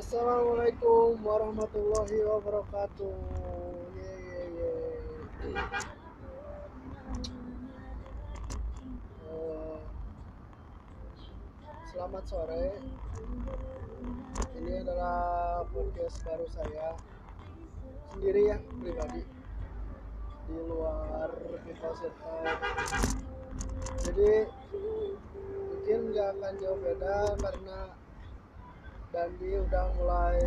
Assalamualaikum warahmatullahi wabarakatuh. Ye ye ye. Eh, Selamat sore. Ini adalah podcast baru saya sendiri ya pribadi di luar Circle. Jadi mungkin nggak akan jauh beda karena Dandi udah mulai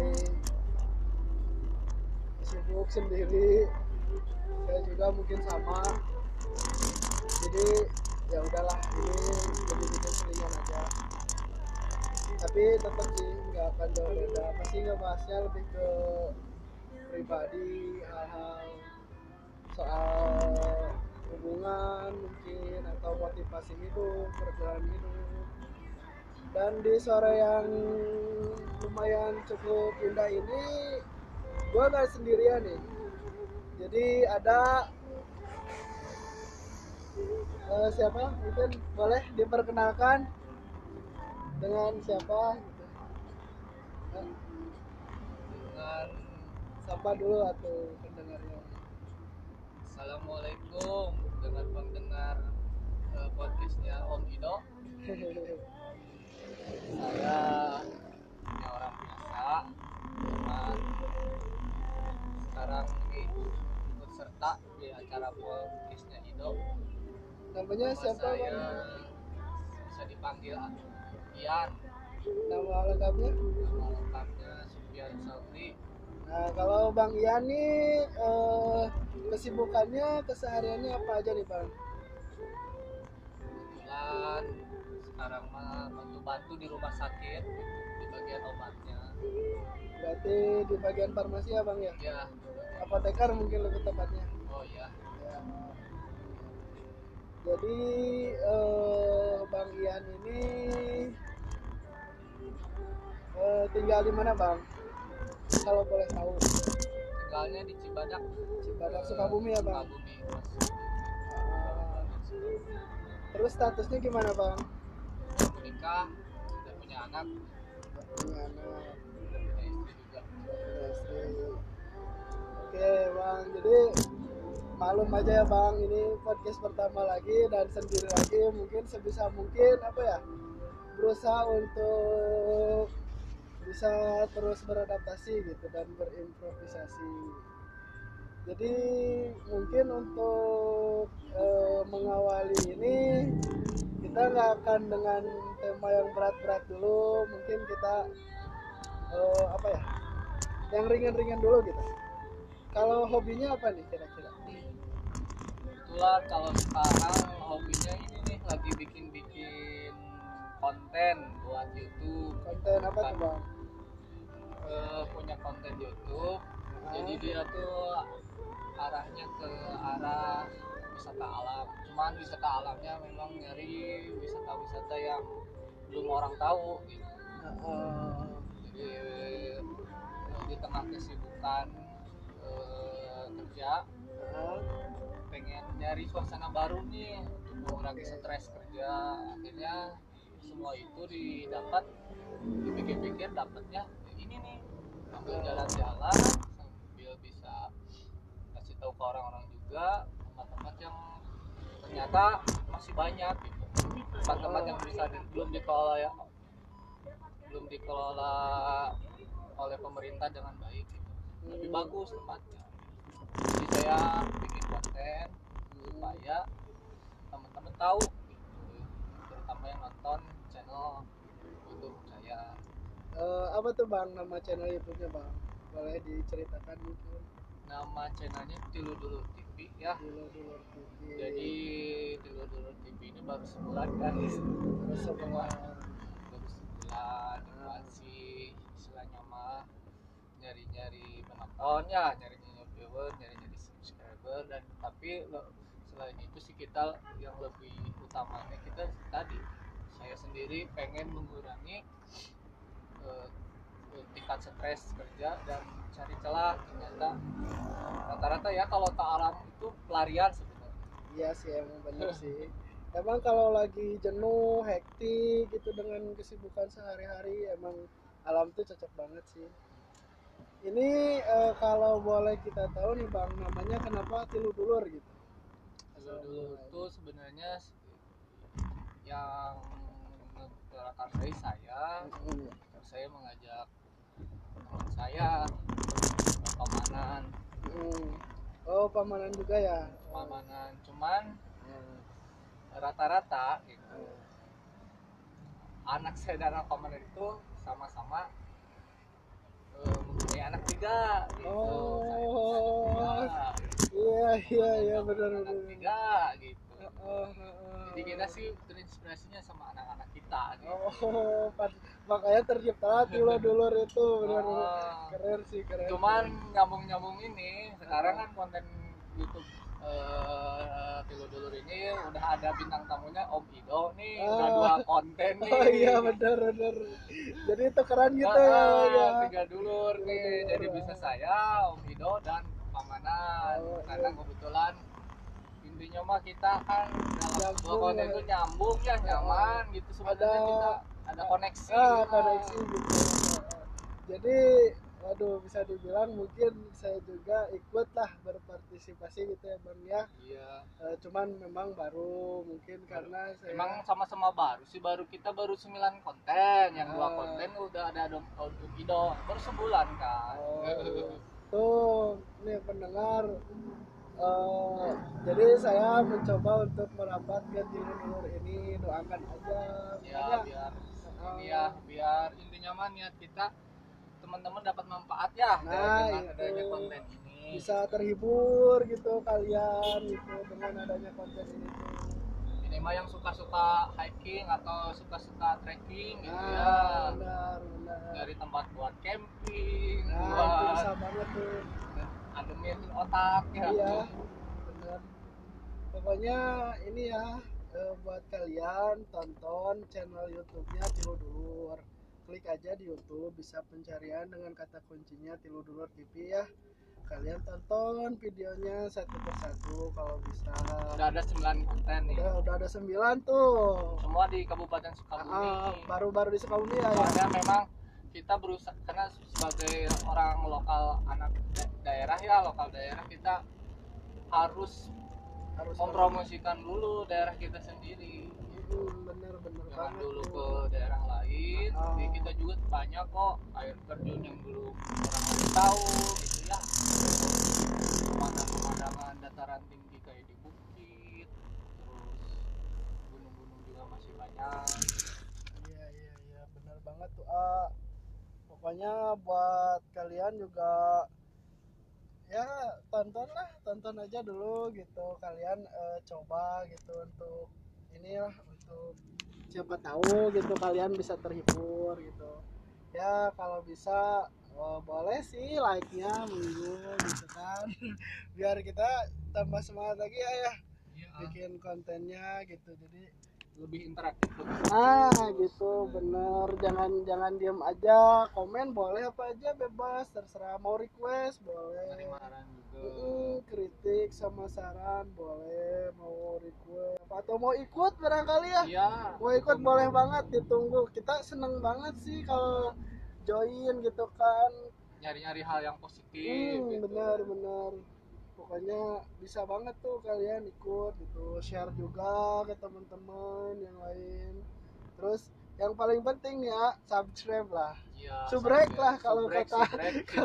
sibuk sendiri. Saya juga mungkin sama. Jadi ya udahlah ini jadi bikin selingan aja. Tapi tetap sih nggak akan jauh beda. Pasti ngebahasnya lebih ke pribadi hal-hal soal hubungan mungkin atau motivasi hidup perjalanan hidup dan di sore yang lumayan cukup indah ini gue nggak sendirian nih. Jadi ada eh, siapa? Mungkin boleh diperkenalkan dengan siapa? Dengan siapa dulu atau pendengarnya. Assalamualaikum dengan pendengar eh, podcastnya Om Ido saya punya orang biasa cuman sekarang ini ikut serta di acara podcastnya Ido. Namanya Nama siapa saya bang? bisa dipanggil Ian. Nama lengkapnya? Nama lengkapnya Supian Sauri nah kalau bang Ian nih eh, kesibukannya kesehariannya apa aja nih bang? Kebetulan sekarang mah bantu-bantu di rumah sakit di bagian obatnya berarti di bagian farmasi ya bang ya ya apoteker mungkin lebih tepatnya oh ya Ya. Jadi eh, Bang Ian ini eh, tinggal di mana Bang? Kalau boleh tahu. tinggalnya di Cibadak Cibadak eh, Sukabumi ya Bang. Sukabumi Mas. Ah, terus statusnya gimana Bang? Sudah punya anak. Punya anak, sudah punya istri juga. Punya istri. Oke Bang, jadi malum aja ya Bang, ini podcast pertama lagi dan sendiri lagi. Mungkin sebisa mungkin apa ya berusaha untuk bisa terus beradaptasi gitu dan berimprovisasi. Jadi mungkin untuk eh, mengawali ini kita nggak akan dengan tema yang berat-berat dulu, mungkin kita eh, apa ya, yang ringan-ringan dulu gitu. Kalau hobinya apa nih kira-kira? kebetulan kalau sekarang hobinya ini nih lagi bikin-bikin konten buat YouTube Konten apa tuh bang? Eh, punya konten YouTube jadi dia tuh arahnya ke arah wisata alam cuman wisata alamnya memang nyari wisata-wisata yang belum orang tahu gitu jadi eh, di tengah kesibukan eh, kerja Heeh. pengen nyari suasana baru nih untuk mengurangi stres kerja akhirnya semua itu didapat dipikir-pikir dapatnya ini nih sambil jalan-jalan sambil bisa kasih tahu ke orang-orang juga tempat-tempat yang ternyata masih banyak gitu tempat-tempat yang bisa di- belum dikelola ya belum dikelola oleh pemerintah dengan baik gitu. lebih bagus tempatnya jadi saya bikin konten supaya teman-teman tahu gitu. terutama yang nonton channel YouTube saya Eh, apa tuh bang nama channel YouTube-nya bang? Boleh diceritakan mungkin? Nama channelnya Tilu Dulu TV ya. Dulu dulu TV. jadi Tilu Dulu TV ini baru sebulan kan terus semua baru sebulan. Masih istilahnya mah nyari-nyari penonton ya nyari-nyari viewer nyari-nyari subscriber dan tapi selain itu sih kita yang lebih utamanya kita tadi saya sendiri pengen mengurangi eh, tingkat stres kerja dan cari celah ternyata rata-rata ya kalau tak alam itu pelarian sebenarnya. Iya sih emang bener sih. Emang kalau lagi jenuh, hektik gitu dengan kesibukan sehari-hari emang alam tuh cocok banget sih. Ini eh, kalau boleh kita tahu nih bang namanya kenapa tilu dulur gitu? Dulu dulu itu sebenarnya yang memprakarsai saya, Mm, saya mengajak teman saya pamanan, mm. oh pamanan juga ya pamanan. Cuman Hmm. rata-rata gitu, anak saya dan anak pamanan itu sama-sama eh, mempunyai anak tiga gitu. Oh. iya iya iya benar benar tiga gitu. Oh, oh, oh. Jadi kita sih terinspirasinya sama anak-anak kita gitu. oh pas- makanya tercipta tilu dulur itu benar benar Ah. keren sih keren cuman nyambung nyambung ini sekarang kan konten YouTube eh Tilu Dulur ini udah ada bintang tamunya Om Ido nih udah Ah. dua konten nih oh iya benar benar jadi itu keren gitu Ah, ya, ya. tiga dulur nih Dulur. jadi bisa saya Om Ido dan Pamanan Oh, karena iya. kebetulan intinya mah kita kan dalam sebuah konten lah. itu nyambung ya nyaman gitu sebenarnya kita ada koneksi ah koneksi gitu jadi waduh bisa dibilang mungkin saya juga ikut lah berpartisipasi gitu ya bang ya iya Eh, cuman memang baru mungkin karena saya Emang sama-sama baru sih, baru kita baru 9 konten, yang dua Ah. konten udah ada Dom Om Ido, baru sebulan kan. Oh. tuh nih pendengar eh, jadi saya mencoba untuk merapat ke timur ini doakan aja ya biar Ah. ini ya, biar intinya mah niat kita teman-teman dapat manfaat ya Nah, dengan itu. adanya konten ini. bisa terhibur gitu kalian gitu dengan adanya konten ini tuh. Ini mah yang suka-suka hiking atau suka-suka trekking gitu ya. nah benar benar Dari tempat buat camping, nah itu buat bisa banget tuh ademin otak ya. iya benar pokoknya ini ya eh, buat kalian tonton channel YouTube-nya Tilu Dulur klik aja di YouTube bisa pencarian dengan kata kuncinya Tilu Dulur TV ya kalian tonton videonya satu persatu kalau bisa Udah ada 9 konten nih. udah, udah ada sembilan tuh Semua di Kabupaten Sukabumi. Ah, baru-baru di Sukabumi ya, ya. soalnya memang kita berusaha karena sebagai orang lokal anak da- daerah ya lokal daerah kita harus harus mempromosikan dulu daerah kita sendiri. Hmm, bener bener jangan banget dulu ke daerah lain. Ah. Jadi kita juga banyak kok air terjun yang belum orang lain tahu gitu ya. Pemandangan-pemandangan dataran tinggi kayak di bukit terus gunung-gunung juga masih banyak. Iya iya iya bener banget tuh ah pokoknya buat kalian juga ya tonton lah tonton aja dulu gitu. Kalian eh, coba gitu untuk inilah untuk siapa tahu gitu kalian bisa terhibur gitu. Ya kalau bisa eh, boleh sih like nya minggu gitu kan. Biar kita tambah semangat lagi ya ya. Iya, bikin kontennya gitu. Jadi lebih interaktif lebih Ah gitu bener. Jangan jangan diem aja. Komen boleh apa aja bebas. Terserah mau request boleh. Maran juga. Kritik sama saran boleh. Mau request. Atau mau ikut barangkali ya. Iya mau ikut boleh banget ditunggu. Kita seneng banget sih kalau join gitu kan. Nyari-nyari hal yang positif hmm, gitu. bener bener pokoknya bisa banget tuh kalian ikut gitu share juga ke teman-teman yang lain. Terus yang paling penting ya subscribe lah. Iya, Subrek lah kalau kata-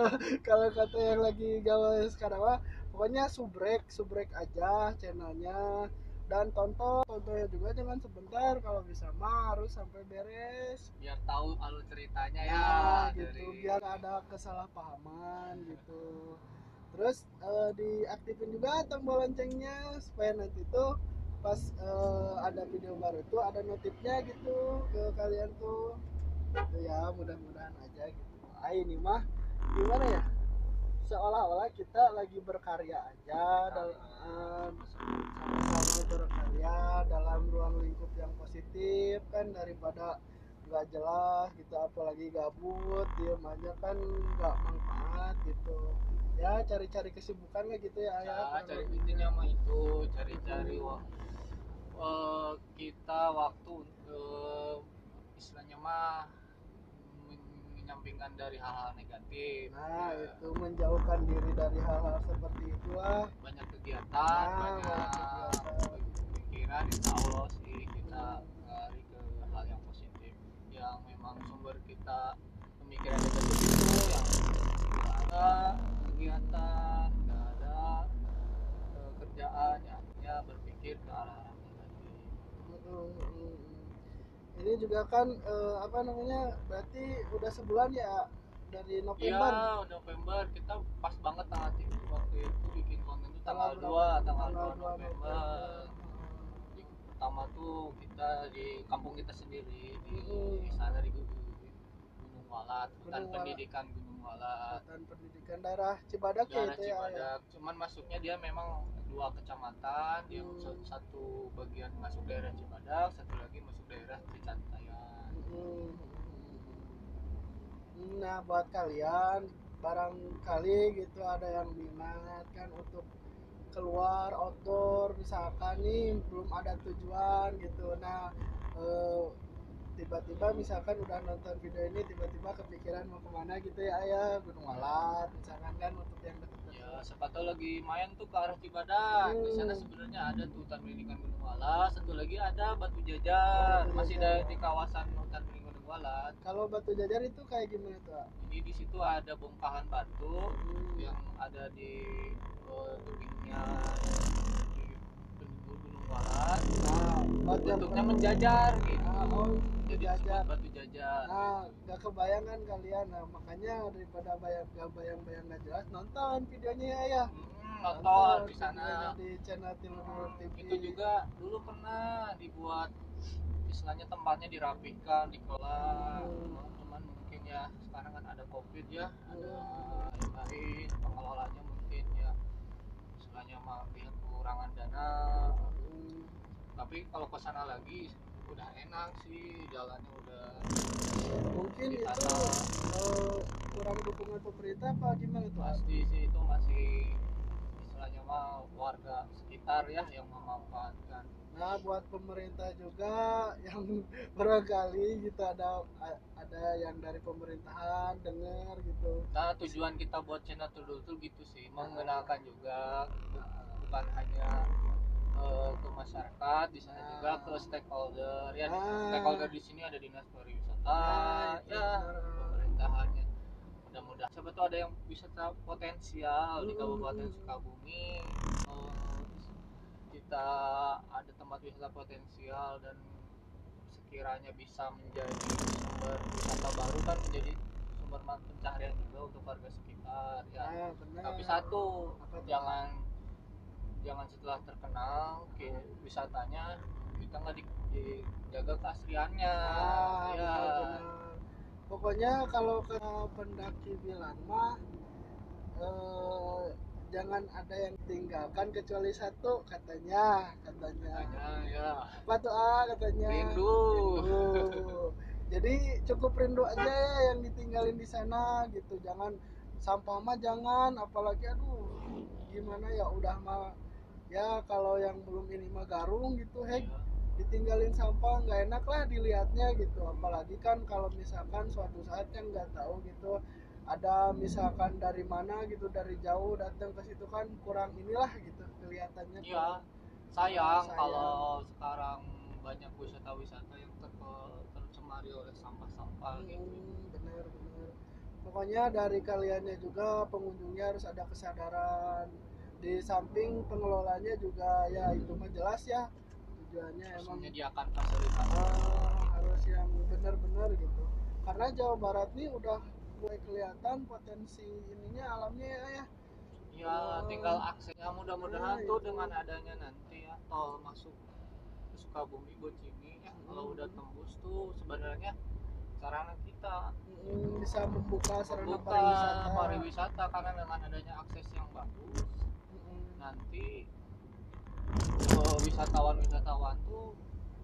kalau kata yang lagi gawe sekarang mah pokoknya subrek subrek aja channelnya. Dan tonton tontonnya juga jangan sebentar kalau bisa mah harus sampai beres. Biar tahu alur ceritanya ya ya gitu. dari biar ada kesalahpahaman gitu terus eh, diaktifin juga tombol loncengnya supaya nanti tuh pas eh, ada video baru tuh ada notifnya gitu ke kalian tuh. Gitu ya mudah-mudahan aja gitu. Ah ini mah gimana ya? Seolah-olah kita lagi berkarya aja dalam sama-sama berkarya dalam ruang lingkup yang positif kan daripada nggak jelas gitu apalagi gabut diem aja kan nggak manfaat gitu ya cari-cari kesibukan lah gitu ya ya ayah. cari intinya mah itu cari-cari wa- eh, kita waktu untuk istilahnya mah men- menyampingkan dari hal-hal negatif. Nah Ya, itu menjauhkan diri dari hal-hal seperti itulah banyak kegiatan Nah, banyak pikiran insya Allah sih kita lari ke hal yang positif yang memang sumber kita pemikiran negatif itu yang ada kegiatan nggak ada eh, kerjaan ya artinya berpikir ke arah negatif mm, mm. ini juga kan eh, apa namanya berarti udah sebulan ya dari November Iya, November kita pas banget tanggal tiga waktu itu bikin konten itu tanggal berapa? 2, tanggal 2 Tanggal November. Di, pertama tuh kita di kampung kita sendiri di, Hmm. sana di Gunung Walat, hutan Gunung Walat. pendidikan Gunung Walat. Hutan pendidikan daerah Cibadak ya Daerah itu ya, ya. Cibadak, cuman masuknya dia memang dua kecamatan, dia Hmm. satu bagian masuk daerah Cibadak, satu lagi masuk daerah Cicantayan. Mm. Nah buat kalian barangkali gitu ada yang minat kan untuk keluar outdoor misalkan nih belum ada tujuan gitu nah eh, tiba-tiba misalkan udah nonton video ini tiba-tiba kepikiran mau ke mana gitu ya ayah Gunung Walat misalkan kan untuk yang dekat-dekat Ya, siapa tahu lagi main tuh ke arah Cibadak. Di sana Hmm. sebenarnya ada tuh hutan pendidikan Gunung Walat, satu lagi ada Batu Jajar. Batu Masih ada di kawasan hutan pendidikan Gunung Walat. kalau batu jajar itu kayak gimana tuh? Jadi di situ ada bongkahan batu Hmm. yang ada di eh, tebingnya di Walat. nah Bentuknya menjajar gitu. Ah, oh, Jadi disebut batu jajar. Nah, gak kebayangan kalian. Nah, makanya daripada bayang gak bayang-bayang gak jelas, nonton videonya ya. ya. Hmm, nonton di sana. di channel Tilur TV. itu juga dulu pernah dibuat istilahnya tempatnya dirapihkan dikelola Hmm. cuman mungkin ya sekarang kan ada covid ya ada Hmm. yang lain pengelolanya mungkin ya istilahnya mah kekurangan dana Hmm, tapi kalau ke sana lagi udah enak sih jalannya udah mungkin itu eh, kurang dukungan pemerintah apa gimana tuh? As? pasti sih itu masih istilahnya mah warga sekitar ya yang memanfaatkan Nah, buat pemerintah juga yang barangkali gitu ada ada yang dari pemerintahan dengar gitu. Nah tujuan kita buat channel tuh gitu sih mengenalkan juga bukan hanya eh, ke masyarakat di sana juga ke stakeholder. Ya Ah. stakeholder di sini ada dinas pariwisata Nah, itu ya benar. pemerintahannya mudah-mudahan. Siapa tuh ada yang wisata potensial di Hmm. Kabupaten Sukabumi. Kita ada tempat wisata potensial dan sekiranya bisa menjadi sumber wisata baru kan menjadi sumber pencaharian juga untuk warga sekitar ya. Tapi satu Apa jangan jangan setelah terkenal ke wisatanya kita nggak di- dijaga keasliannya Ah, ya. Pokoknya kalau ke pendaki bilang mah eh, jangan ada yang tinggalkan kecuali satu katanya katanya. Katanya, ya Apa tuh ah katanya? rindu Rindu. Jadi cukup rindu aja ya yang ditinggalin di sana gitu. Jangan sampah mah jangan apalagi aduh gimana ya udah mah ya kalau yang belum ini mah garung gitu hek. Ditinggalin sampah nggak enak lah dilihatnya gitu. Apalagi kan kalau misalkan suatu saat kan nggak tahu gitu ada misalkan dari mana gitu dari jauh datang ke situ kan kurang inilah gitu kelihatannya. Iya, sayang Sayang. kalau sekarang banyak wisata-wisata yang ter- tercemari oleh sampah-sampah gitu. Hmm, bener bener pokoknya dari kaliannya juga pengunjungnya harus ada kesadaran di samping pengelolanya juga ya itu mah jelas ya tujuannya Terus emang menyediakan fasilitas. ah, harus yang benar-benar gitu karena Jawa Barat nih udah mulai kelihatan potensi ininya alamnya ya ya Ya, tinggal aksesnya mudah-mudahan Nah, tuh itu. dengan adanya nanti ya tol masuk ke Sukabumi Bocimi ya kalau Hmm. udah tembus tuh sebenarnya sarana kita Mm, bisa membuka sarana membuka pariwisata pariwisata karena dengan adanya akses yang bagus nanti eh, wisatawan-wisatawan tuh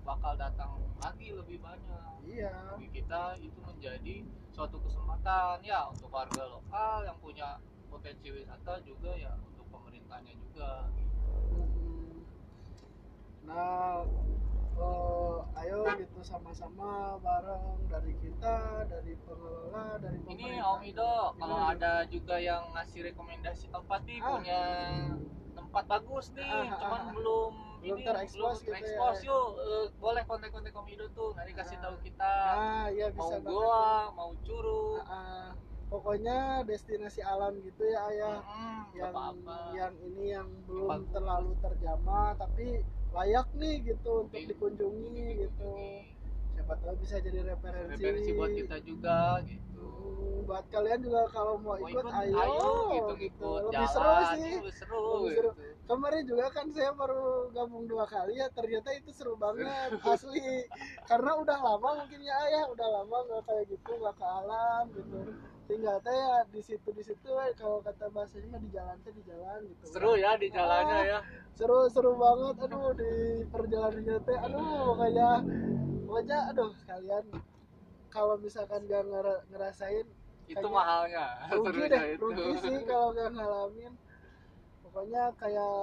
bakal datang lagi lebih banyak iya bagi kita itu menjadi suatu kesempatan ya untuk warga lokal yang punya potensi wisata juga ya untuk pemerintahnya juga gitu. Nah, eh, ayo gitu sama-sama bareng dari kita dari pengelola dari ini pemerintah. Om Ido kalau ada juga yang ngasih rekomendasi tempat nih Ah. punya tempat bagus nih Ah, ah, cuman ah. belum Belum ini terekspos gitu ya. terekspos, yuk Eh, boleh kontak-kontak Om Ido tuh nanti kasih Ah. tahu kita iya mau bisa banget goa mau curug Ah, ah. pokoknya destinasi alam gitu ya ayah Mm, nggak yang apa-apa yang ini yang belum Bagus. terlalu terjamah tapi layak nih gitu untuk Di- dikunjungi gitu siapa tahu bisa jadi referensi, referensi buat kita juga gitu Hmm, buat kalian juga kalau mau, ikut, ikut ayo, gitu gitu. ikut lebih jalan seru sih. lebih seru Lebih gitu. kemarin juga kan saya baru gabung dua kali ya ternyata itu seru banget asli. Karena udah lama mungkin ya ayah udah lama nggak kayak gitu nggak ke alam gitu. Tinggal teh ya di situ di situ eh, kalau kata bahasanya mah di jalan teh di jalan gitu. Seru ya di jalannya Ah. ya. seru seru banget. Aduh di perjalanannya teh aduh kayak pokoknya aduh kalian kalau misalkan gak ngera- ngerasain itu mahalnya rugi deh itu. rugi sih kalau gak ngalamin. Pokoknya kayak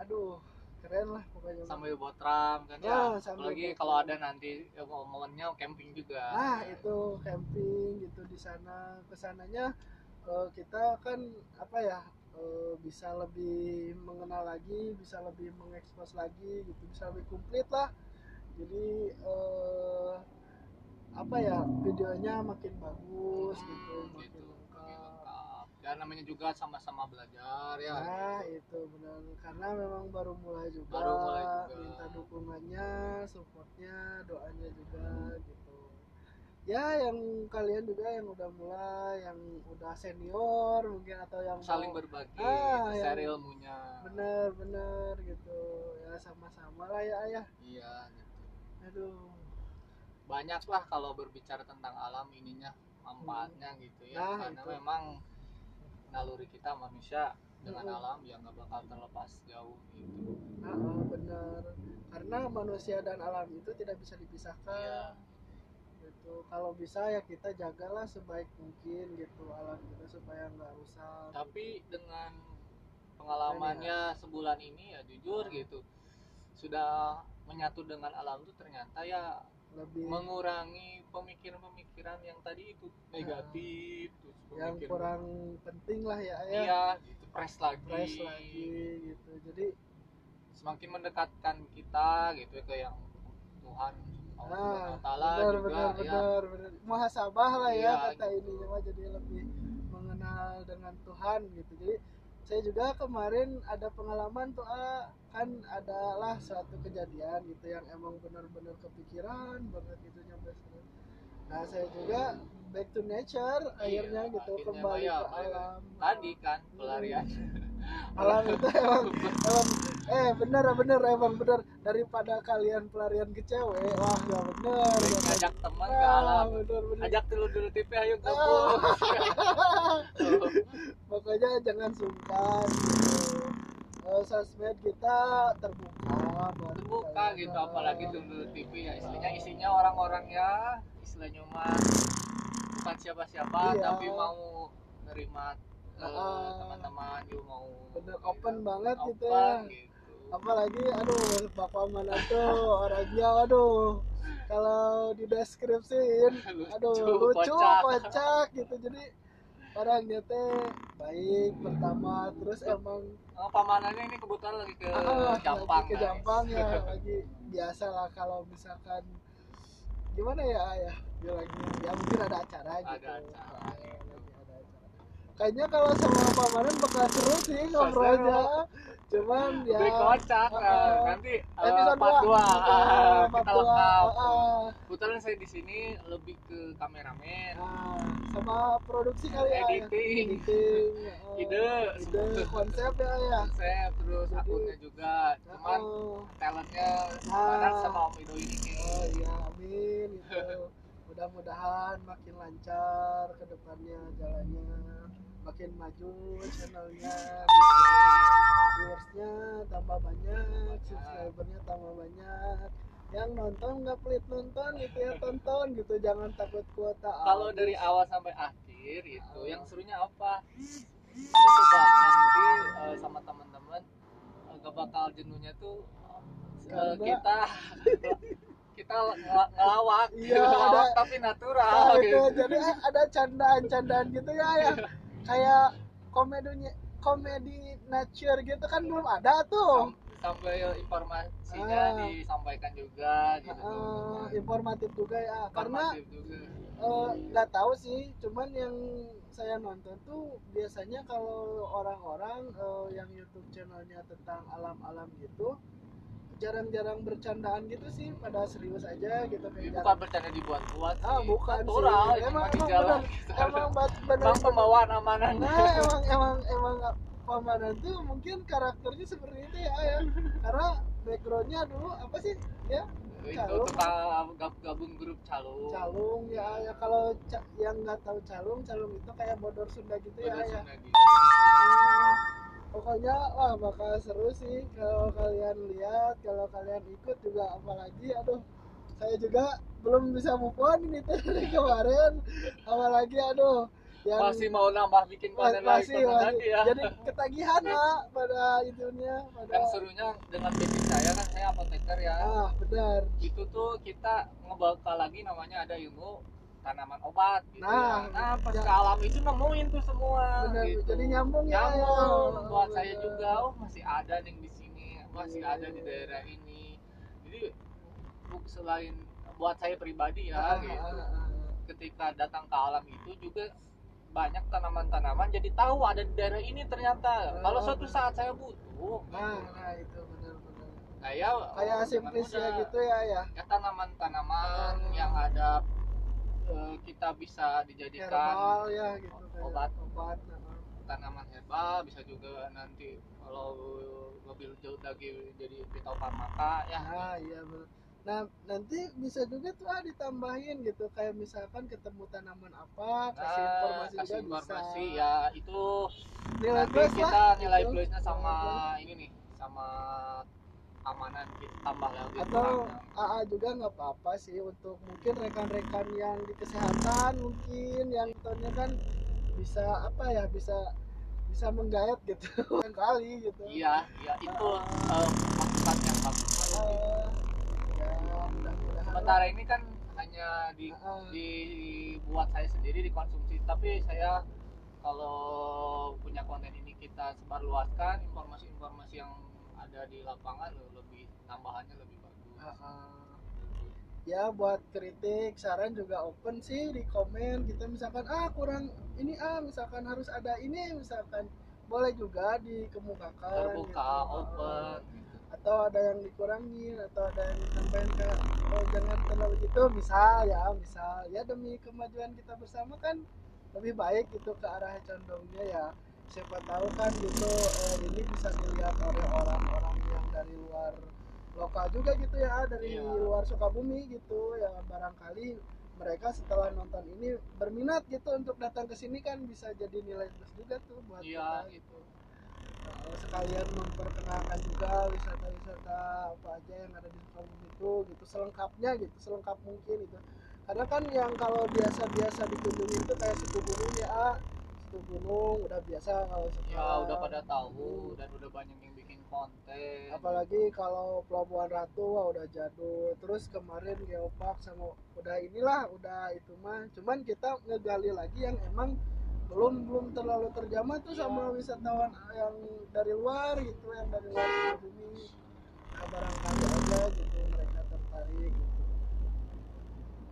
aduh keren lah pokoknya. Sambil botram kan ya. Sambil apalagi kalau ada nanti ya, momennya camping juga. Nah itu camping gitu di sana. Ke sananya eh, kita kan apa ya eh, bisa lebih mengenal lagi bisa lebih mengekspos lagi gitu bisa lebih komplit lah. Jadi eh, apa ya videonya makin bagus Hmm, gitu makin gitu lengkap dan namanya juga sama-sama belajar ya Nah itu benar karena memang baru mulai juga, Baru mulai juga. minta dukungannya, supportnya, doanya juga gitu. Ya yang kalian juga yang udah mulai, yang udah senior mungkin atau yang saling mau- berbagi Ah, share ilmunya bener-bener gitu ya sama-sama lah ya ayah. iya gitu Aduh. Banyak lah kalau berbicara tentang alam ininya manfaatnya gitu ya Nah, karena itu. memang naluri kita manusia dengan Mm-mm. alam yang nggak bakal terlepas jauh gitu Ah, ah, bener karena manusia dan alam itu tidak bisa dipisahkan. Iya. gitu kalau bisa ya kita jagalah sebaik mungkin gitu alam kita supaya nggak rusak tapi dengan pengalamannya sebulan ini ya jujur gitu sudah menyatu dengan alam itu ternyata ya lebih mengurangi pemikiran-pemikiran yang tadi itu negatif terus Nah, yang pemikiran- kurang penting lah ya ya. Iya gitu press lagi. Fresh lagi gitu. Jadi semakin mendekatkan kita gitu ya ke yang Tuhan Allah ah wa Ta'ala benar juga benar ya benar benar. Muhasabah lah ya Iya, kata ininya mah jadi lebih mengenal dengan Tuhan gitu. Jadi saya juga kemarin ada pengalaman tuh ah, kan adalah suatu kejadian gitu yang emang benar-benar kepikiran banget gitu nyampe. Nah saya juga back to nature akhirnya Iya, gitu akhirnya kembali ya, ke alam. tadi kan pelarian. Alam itu emang, emang eh bener bener emang bener. Daripada kalian pelarian ke cewek wah ya bener ya, ngajak teman ke Ah, alam. bener bener. Ajak dulu dulu TV ayo Ah. gabung. Pokoknya jangan sungkan gitu. Eh, sosmed kita terbuka terbuka gitu apalagi dulu TV ya. Istilahnya isinya orang-orang ya. Istilahnya mah bukan siapa-siapa Iya. tapi mau nerima eh, Ah. teman-teman yuk mau Bener, open banget gitu open ya. gitu apalagi aduh bapak mana tuh orangnya aduh kalau di deskripsiin aduh Lucu, lucu kocak. kocak gitu jadi orangnya teh baik pertama terus emang Oh, pamanannya ini kebetulan lagi ke ah, Jampang lagi ke guys. Jampang ya lagi biasa lah kalau misalkan gimana ya ya bilangnya ya mungkin ada acara gitu. Ada acara, Ah, gitu. lagi ada acara. Kayaknya kalau sama pamanan bakal seru sih ngobrolnya cuman ya Lebih kocak nah, nanti eh, episode part 2 dua. Ah, part kita lengkap. kebetulan saya di sini lebih ke kameramen. Sama produksi kali ya Editing. editing ah, ide ide konsep ya ya. Saya terus Jadi- akunnya juga. Cuman talentnya bareng sama Om Ido ini Oh iya, amin gitu. Mudah-mudahan makin lancar ke depannya jalannya, makin maju channelnya. Viewersnya tambah banyak, subscribernya tambah banyak. Yang nonton nggak pelit nonton gitu ya tonton gitu, jangan takut kuota. kalau dari awal sampai akhir itu Ah. yang serunya apa Itu coba nanti eh, sama teman-teman eh, gak bakal jenuhnya tuh Eh, kita kita ngel- ngelawak Iya, ada- tapi natural Nah, itu gitu. jadi ada candaan-candaan gitu ya ya kayak komedinya komedi nature gitu kan belum ada tuh Sam- sambil informasinya Ah. disampaikan juga gitu Eh, informatif juga ya karena Informatif juga eh, nggak tahu sih cuman yang saya nonton tuh biasanya kalau orang-orang eh, yang YouTube channelnya tentang alam-alam gitu jarang-jarang bercandaan gitu sih pada serius aja gitu kayak bukan jarang- bercanda dibuat-buat ah bukan natural sih ini emang emang jalan bener, gitu. emang bat- bener, Bang pembawaan amanah nah emang emang emang pamanan tuh mungkin karakternya seperti itu ya ya. Karena backgroundnya dulu apa sih ya? Itu Calung. tukang gab- gabung grup calung. Calung ya ya. Kalau ca- yang nggak tahu calung calung itu kayak bodor Sunda gitu ya Bener ya. Sunda gitu. Hmm, pokoknya wah bakal seru sih kalau kalian lihat kalau kalian ikut juga apalagi aduh saya juga belum bisa move on ini tuh dari kemarin. Apalagi aduh yang masih mau nambah bikin konten lagi masih, lagi ya. Jadi ketagihan lah pada itunya pada yang serunya dengan bisnis saya kan saya apoteker ya. Ah benar. Itu tuh kita ngebakal lagi namanya ada ilmu tanaman obat gitu Nah, ya. nah pas ya. ke alam itu nemuin tuh semua Benar, gitu. jadi nyambung ya, nyambung ya. buat Benar. saya juga oh masih ada nih di sini masih Iya, ada di iya. daerah ini jadi selain buat saya pribadi Ah, ya gitu ah, ah, ah. ketika datang ke alam itu juga banyak tanaman-tanaman jadi tahu ada di daerah ini ternyata Ah, kalau suatu saat saya butuh nah nah itu benar-benar saya kayak oh, simplis ya gitu ya ya ya tanaman-tanaman Ah. yang ada eh, kita bisa dijadikan herbal ya gitu obat. obat nah. tanaman herbal bisa juga nanti kalau mobil jauh lagi jadi fitofarmaka ya Nah, iya benar. Nah, nanti bisa juga tuh ah ditambahin gitu kayak misalkan ketemu tanaman apa, kasih Nah, informasi kasih juga informasi bisa. ya itu Nilai nanti plus kita lah, nilai gitu. plusnya sama ini nih sama keamanan lagi atau. AA juga nggak apa-apa sih untuk mungkin rekan-rekan yang di kesehatan mungkin yang tonnya kan bisa apa ya bisa bisa menggayat gitu kali gitu. iya iya itu eh, masukan yang bagus. Eh, ya sementara ini kan hanya di Ah, dibuat saya sendiri dikonsumsi. Tapi saya kalau punya konten ini kita sebarluaskan informasi-informasi yang ada di lapangan lebih tambahannya lebih bagus. Ah, ah. ya buat kritik saran juga open sih di komen. Kita misalkan ah kurang ini ah misalkan harus ada ini misalkan. Boleh juga dikemukakan terbuka gitu. open. Atau ada yang dikurangin atau ada yang ditambahin kayak oh jangan terlalu gitu. Misal ya misal. Ya demi kemajuan kita bersama kan lebih baik gitu ke arah condongnya ya siapa tahu kan gitu eh, ini bisa dilihat oleh orang-orang yang dari luar lokal juga gitu ya dari Iya. luar Sukabumi gitu ya barangkali mereka setelah nonton ini berminat gitu untuk datang ke sini kan bisa jadi nilai plus juga tuh buat iya. kita gitu. Nah, sekalian memperkenalkan juga wisata-wisata apa aja yang ada di Sukabumi itu gitu selengkapnya gitu selengkap mungkin gitu. Karena kan yang kalau biasa-biasa dikunjungi itu kayak suku gunung ya suku gunung udah biasa kalau ya sekarang. udah pada tahu dan udah banyak yang bikin konten. Apalagi kalau Pelabuhan Ratu wah udah jadul. Terus kemarin Geopark sama udah inilah udah itu mah. Cuman kita ngegali lagi yang emang belum belum terlalu terjamah tuh Iya. sama wisatawan yang dari luar gitu yang dari luar Sukabumi nah, barangkali aja gitu mereka tertarik gitu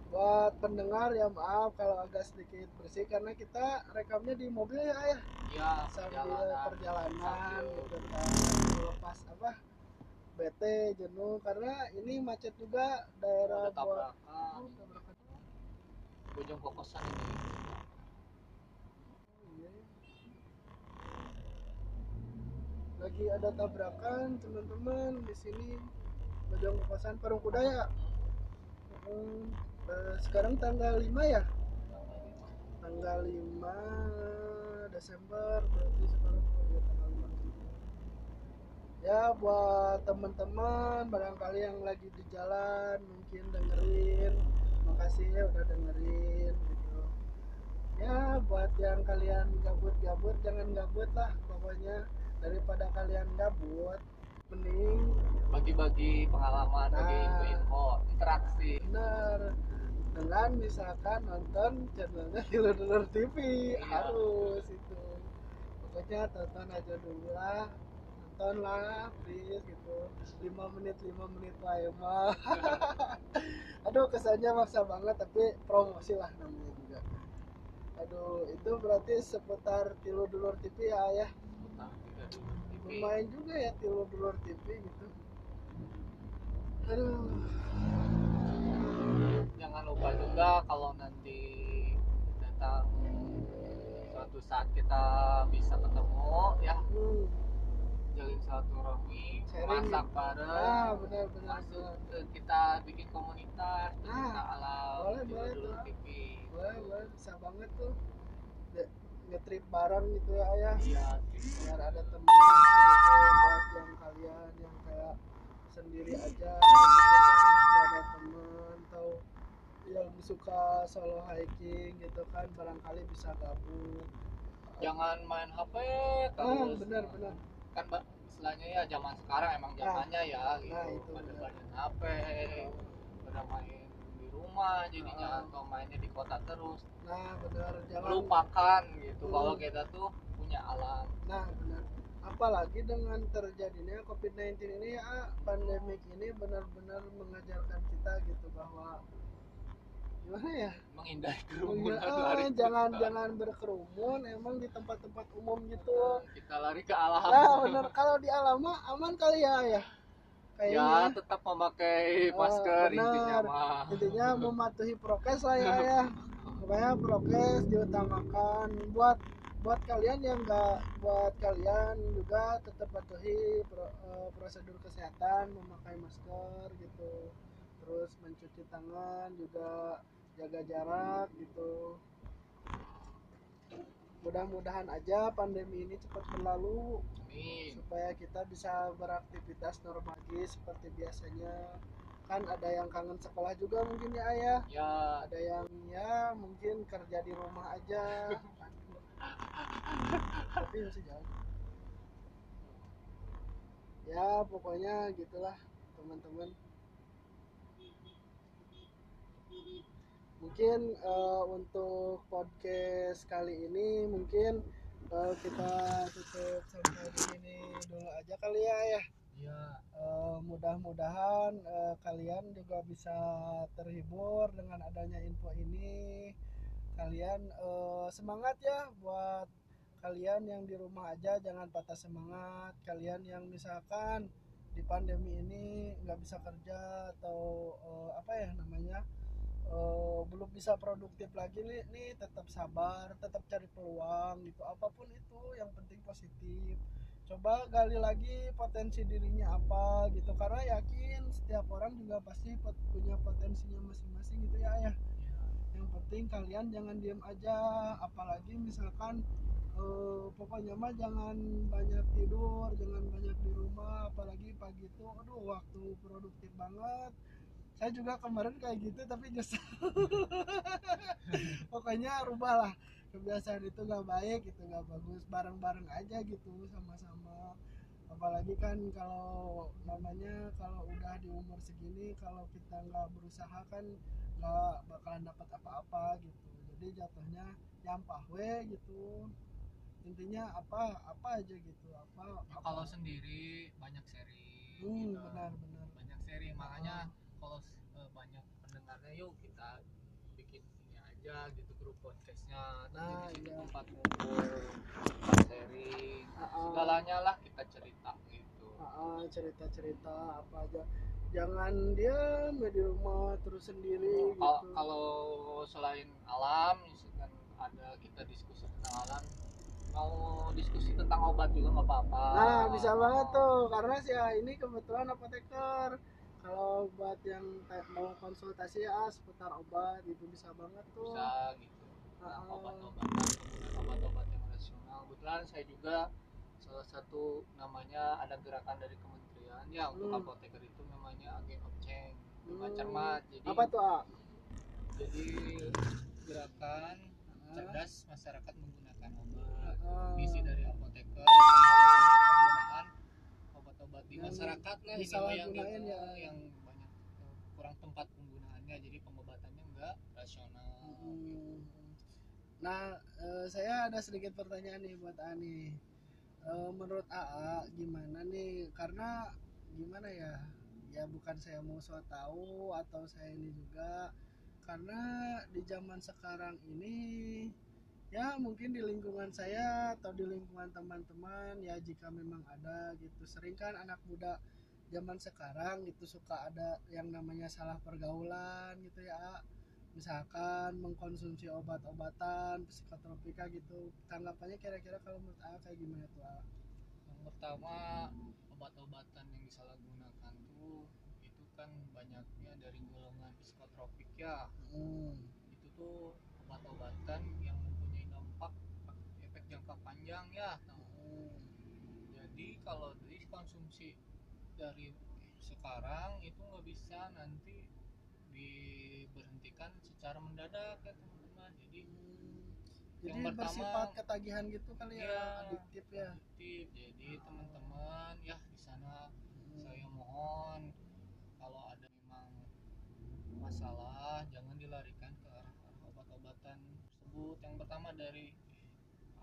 buat pendengar ya maaf kalau agak sedikit bersih karena kita rekamnya di mobil ya ya ya sambil perjalanan perjalanan gitu kan. Lepas apa bete jenuh. Karena ini macet juga daerah ada tabrakan. Oh, tabrakan. ujung kokosan ini. Lagi ada tabrakan teman-teman di sini. Bojong kosan Parung Kuda ya? Hmm, eh, sekarang tanggal 5 ya? Tanggal 5 Desember berarti sekarang iya, tanggal 5 ya buat teman-teman barangkali yang lagi di jalan mungkin dengerin. Makasih ya udah dengerin gitu. Ya buat yang kalian gabut-gabut jangan gabut lah pokoknya. Daripada kalian gabut mending bagi-bagi pengalaman bagi Nah. info-info interaksi. Bener dengan misalkan nonton channelnya Dulur-Dulur TV Iya. harus itu. Pokoknya tonton aja dulu lah nonton lah please gitu. 5 menit 5 menit lah ya mah aduh kesannya maksa banget tapi promosi lah namanya juga. Aduh itu berarti seputar tilu dulur TV ya ya. Lumayan juga ya tilu dulur TV gitu. Aduh jangan lupa juga kalau nanti datang suatu saat kita bisa ketemu ya hmm. jalin silaturahmi Sharing. masak bareng ah benar benar masuk benar. kita bikin komunitas Ah, alam boleh, di boleh Dulu tuh. TV boleh boleh bisa banget tuh ngetrip bareng gitu ya ayah iya biar ada temen gitu buat yang kalian yang kayak sendiri aja gitu kan ada temen atau suka solo hiking gitu kan barangkali bisa gabung. Jangan main HP ah terus. benar benar. Kan mbak istilahnya ya zaman sekarang emang zamannya ya gitu. Nah, itu pada banyak HP pada main di rumah jadinya Ah. atau mainnya di kota terus. Nah benar. Jangan lupakan gitu. Hmm. kalau kita tuh punya alam. Nah, benar. Apalagi dengan terjadinya COVID-19 ini ya, pandemik ini benar-benar mengajarkan kita gitu bahwa gimana ya? menghindari kerumunan ah, lari jangan jangan berkerumun emang di tempat-tempat umum gitu. kita lari ke alam Nah, benar kalau di alam aman kali ya ya. ya Kayaknya tetap memakai Oh, masker benar. intinya mah intinya mematuhi prokes lah ya ya. Supaya prokes diutamakan buat buat kalian yang enggak buat kalian juga tetap patuhi pro- eh, prosedur kesehatan memakai masker gitu terus mencuci tangan juga jaga jarak gitu. Mudah-mudahan aja pandemi ini cepat berlalu Amin. supaya kita bisa beraktivitas normal lagi seperti biasanya. Kan ada yang kangen sekolah juga mungkin ya ayah? Ya. Ada yang ya mungkin kerja di rumah aja. Tapi masih jauh. Ya pokoknya gitulah teman-teman mungkin eh, untuk podcast kali ini mungkin eh, kita tutup sampai di sini dulu aja kali ya ya. Ya Eh, mudah-mudahan eh, kalian juga bisa terhibur dengan adanya info ini. Kalian eh, semangat ya buat kalian yang di rumah aja jangan patah semangat. Kalian yang misalkan di pandemi ini nggak bisa kerja atau eh, apa ya namanya eh, belum bisa produktif lagi nih, nih tetap sabar tetap cari peluang gitu. Apa pun itu yang penting positif. Coba gali lagi potensi dirinya apa gitu. Karena yakin setiap orang juga pasti punya potensinya masing-masing gitu ya ya. Yang penting kalian jangan diem aja. Apalagi misalkan eh, pokoknya mah jangan banyak tidur jangan banyak di rumah. Apalagi pagi itu aduh waktu produktif banget saya juga kemarin kayak gitu tapi nyesel. Pokoknya rubahlah. Kebiasaan itu nggak baik itu nggak bagus. Bareng-bareng aja gitu sama-sama. Apalagi kan kalau namanya kalau udah di umur segini kalau kita nggak berusaha kan nggak bakalan dapat apa-apa gitu. Jadi jatuhnya nyampah we gitu. Intinya apa apa aja gitu apa, Ya, apa. kalau sendiri banyak seri hmm, gitu. benar benar. Banyak seri makanya kalau eh, banyak pendengarnya yuk kita bikin ini aja gitu grup podcastnya Nah, di situ iya. tempat ngumpul sharing Ah, ah. segalanya lah kita cerita gitu Ah, cerita-cerita apa aja jangan diam ya di rumah terus sendiri Kalau- gitu kalau selain alam misalkan ada kita diskusi tentang alam mau diskusi tentang obat juga nggak apa-apa Nah, bisa banget tuh karena sih ya ini kebetulan apoteker. Kalau buat yang mau konsultasi ya seputar obat itu bisa banget tuh. bisa gitu Ah. obat-obatan penggunaan obat-obat yang rasional kebetulan saya juga salah satu namanya ada gerakan dari kementerian ya untuk Hmm. apoteker itu namanya agen of change Rumah Hmm. cermat jadi Apa tuh, A? jadi gerakan Ah. cerdas masyarakat menggunakan obat Ah. misi dari apoteker penggunaan obat-obat di Yang masyarakat lah ini disalahgunain yang, ya. yang banyak eh, kurang tempat penggunaannya jadi pengobatannya enggak rasional Hmm. Nah, eh, saya ada sedikit pertanyaan nih buat Ani. Eh, menurut AA gimana nih? Karena gimana ya? Ya bukan saya mau so tahu atau saya ini juga karena di zaman sekarang ini ya mungkin di lingkungan saya atau di lingkungan teman-teman ya jika memang ada gitu sering kan anak muda zaman sekarang itu suka ada yang namanya salah pergaulan gitu ya misalkan mengkonsumsi obat-obatan psikotropika gitu tanggapannya kira-kira kalau menurut A kayak gimana tuh A? yang pertama obat-obatan yang disalahgunakan tuh itu kan banyaknya dari golongan psikotropik ya Hmm. itu tuh obat-obatan yang mempunyai dampak efek jangka panjang ya Hmm. jadi kalau dikonsumsi dari sekarang itu nggak bisa nanti diberhentikan secara mendadak ya teman-teman jadi Jadi Yang pertama- bersifat ketagihan gitu kali ya, Iya. adiktif ya. adiktif. jadi teman-teman ya di sana Hmm. saya mohon kalau ada memang masalah jangan dilarikan ke arah, arah obat-obatan tersebut yang pertama dari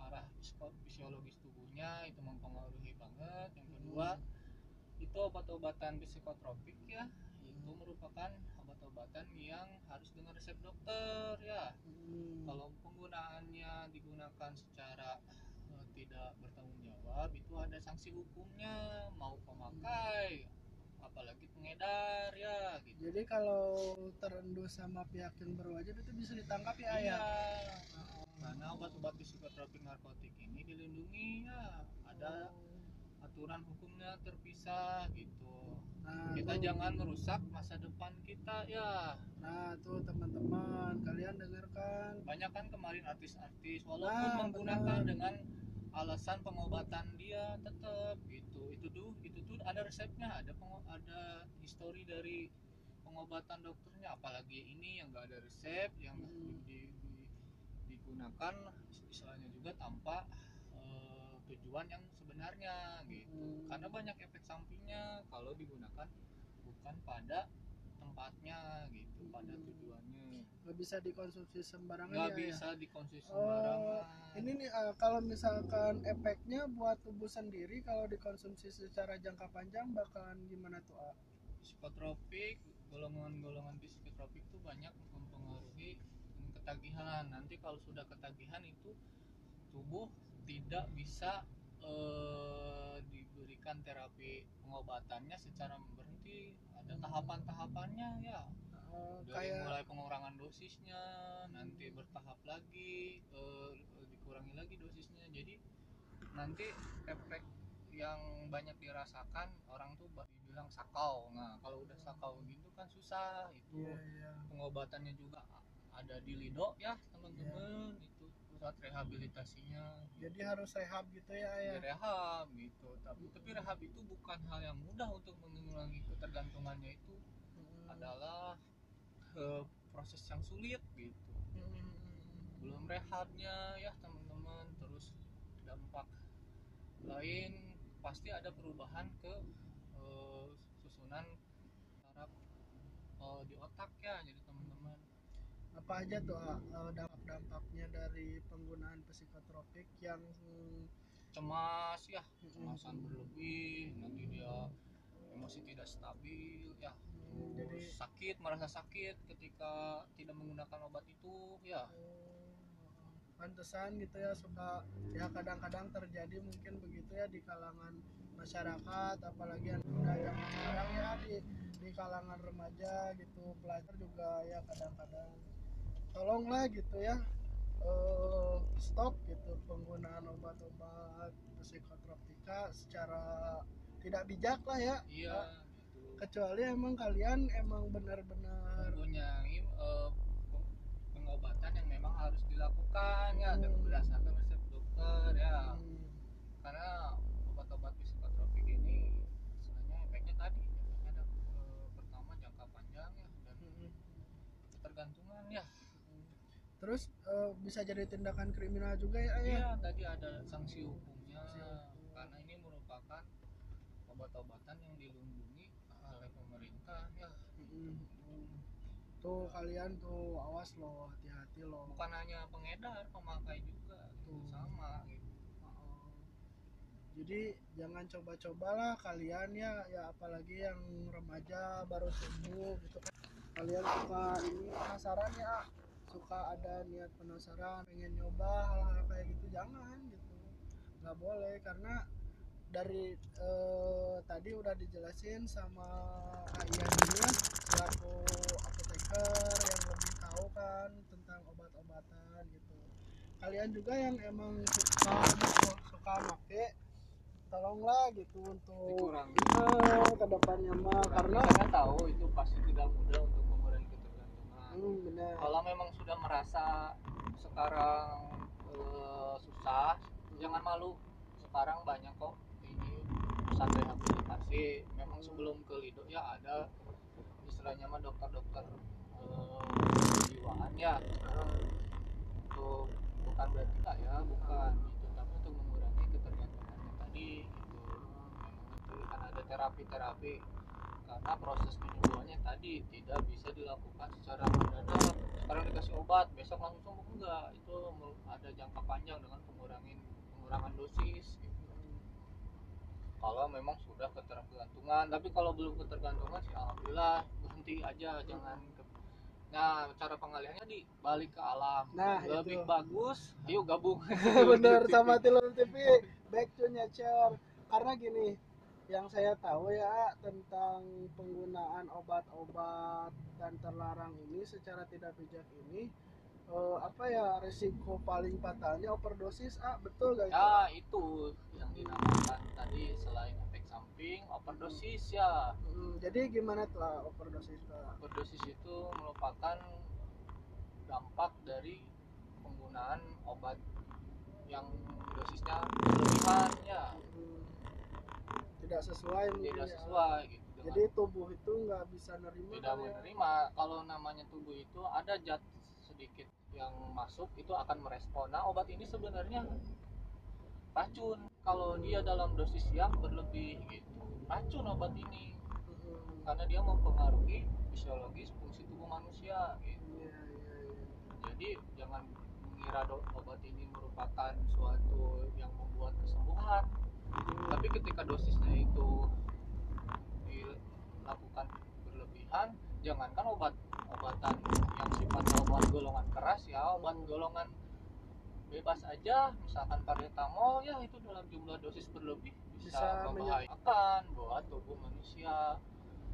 arah fisiologis tubuhnya itu mempengaruhi banget. Yang kedua itu obat-obatan psikotropik ya. Itu merupakan obat-obatan yang harus dengan resep dokter ya. Hmm. kalau penggunaannya digunakan secara eh, tidak bertanggung jawab itu ada sanksi hukumnya mau pemakai apalagi pengedar ya gitu. Jadi kalau terendus sama pihak yang berwajib itu bisa ditangkap ya iya. ayah. Karena obat-obat psikotropik narkotik ini dilindungi ya ada aturan hukumnya terpisah gitu Nah, kita tuh, jangan merusak masa depan kita ya nah tuh teman-teman kalian dengarkan. banyak kan kemarin artis-artis walaupun Nah, menggunakan benar. dengan alasan pengobatan dia tetap gitu itu tuh itu tuh ada resepnya ada ada histori dari pengobatan dokternya apalagi ini yang enggak ada resep yang Hmm. di- digunakan istilahnya juga tanpa eh, tujuan yang sebenarnya gitu Hmm. karena banyak efek sampingnya kalau digunakan bukan pada tempatnya gitu pada Hmm. tujuannya Nggak bisa dikonsumsi sembarangan nggak ya. ayah? bisa dikonsumsi Oh, sembarangan Ini nih eh, kalau misalkan efeknya buat tubuh sendiri kalau dikonsumsi secara jangka panjang bakalan gimana tuh? A? psikotropik golongan-golongan psikotropik itu banyak mempengaruhi ketagihan. Nanti kalau sudah ketagihan itu tubuh tidak bisa eh, diberikan terapi pengobatannya secara berhenti. Ada tahapan-tahapannya ya. Eh, dari kayak mulai pengurangan dosisnya nanti bertahap lagi eh, dikurangi lagi dosisnya. Jadi nanti efek yang banyak dirasakan orang tuh dibilang sakau. Nah kalau udah sakau gitu kan susah. Itu Iya, iya. pengobatannya juga ada di lido ya teman-teman itu pusat rehabilitasinya Jadi harus rehab gitu ya ya. rehab gitu. Tapi tapi rehab itu bukan hal yang mudah untuk mengurangi ketergantungannya itu Hmm. adalah eh, proses yang sulit gitu. Hmm. belum rehabnya ya teman-teman. Terus dampak lain pasti ada perubahan ke eh, susunan saraf eh, di otak ya. Jadi Apa aja tuh A, eh, dampak-dampaknya dari penggunaan psikotropik yang cemas ya cemasan hmm, berlebih nanti dia emosi tidak stabil ya. Hmm, jadi sakit merasa sakit ketika tidak menggunakan obat itu ya. Oh, pantesan gitu ya suka ya kadang-kadang terjadi mungkin begitu ya di kalangan masyarakat apalagi yang muda zaman sekarang ya di di kalangan remaja gitu pelajar juga ya kadang-kadang tolonglah gitu ya eh, stop gitu penggunaan obat-obat psikotropika secara tidak bijak lah ya. Iya gitu. kecuali emang kalian emang benar-benar mempunyai peng- pengobatan yang memang harus dilakukan ya dengan Hmm. berdasarkan resep dokter ya. Hmm, karena obat-obat psikotropik ini sebenarnya efeknya tadi efeknya ada eh, pertama jangka panjang ya dan hmm, ketergantungan ya terus eh, bisa jadi tindakan kriminal juga ya ya iya tadi ada sanksi hukumnya Sanksi hukum. karena ini merupakan obat obat-obatan yang dilindungi oleh pemerintah ya Mm-mm. tuh kalian tuh awas loh hati-hati loh bukan hanya pengedar pemakai juga Tuh. sama gitu Oh. jadi jangan coba-cobalah kalian ya ya apalagi yang remaja baru tumbuh gitu kan kalian suka ini penasaran ya suka ada niat penasaran pengen nyoba hal-hal kayak gitu jangan gitu. Nggak boleh karena dari eh, tadi udah dijelasin sama Aiyan juga selaku apoteker yang lebih tahu kan tentang obat-obatan gitu. Kalian juga yang emang suka suka make tolonglah gitu untuk eh, ke depannya mah karena saya tahu itu pasti tidak mudah untuk hmm, benar. Kalau memang sudah merasa sekarang eh, susah jangan malu. Sekarang banyak kok ini pusat rehabilitasi memang sebelum ke Lido ya ada istilahnya mah dokter-dokter eh, kejiwaan ya. Untuk bukan berarti kak ya bukan itu tapi untuk mengurangi ketergantungannya tadi gitu. Memang itu kan ada terapi-terapi karena proses penyembuhannya tadi tidak bisa dilakukan secara mendadak. Sekarang dikasih obat besok langsung sembuh. Enggak itu ada jangka panjang dengan pengurangin pengurangan dosis gitu. kalau memang sudah ketergantungan tapi kalau belum ketergantungan sih alhamdulillah berhenti aja jangan ke- nah cara pengalihannya dibalik ke alam. Nah, lebih itu. bagus yuk gabung. Bener sama Tilon TV back to nature. Karena gini yang saya tahu ya tentang penggunaan obat-obat dan terlarang ini secara tidak bijak ini eh, apa ya risiko paling fatalnya overdosis ah betul gak itu? ya itu yang dinamakan tadi selain efek samping overdosis ya Hmm, jadi gimana tuh ah, overdosis tuh? overdosis itu merupakan dampak dari penggunaan obat yang dosisnya berlebihan ya tidak sesuai tidak ya. sesuai gitu dengan jadi tubuh itu nggak bisa nerima tidak ya. menerima. Kalau namanya tubuh itu ada zat sedikit yang masuk itu akan merespon. Nah obat ini sebenarnya racun. Kalau dia dalam dosis yang berlebih gitu racun obat ini. Hmm, karena dia mempengaruhi fisiologis fungsi tubuh manusia gitu. Iya, iya, iya. jadi jangan mengira obat ini merupakan suatu yang membuat kesembuhan tapi ketika dosisnya itu dilakukan berlebihan jangankan obat obatan yang sifatnya obat golongan keras ya obat golongan bebas aja misalkan paracetamol ya itu dalam jumlah dosis berlebih bisa, Bisa membahayakan buat tubuh manusia.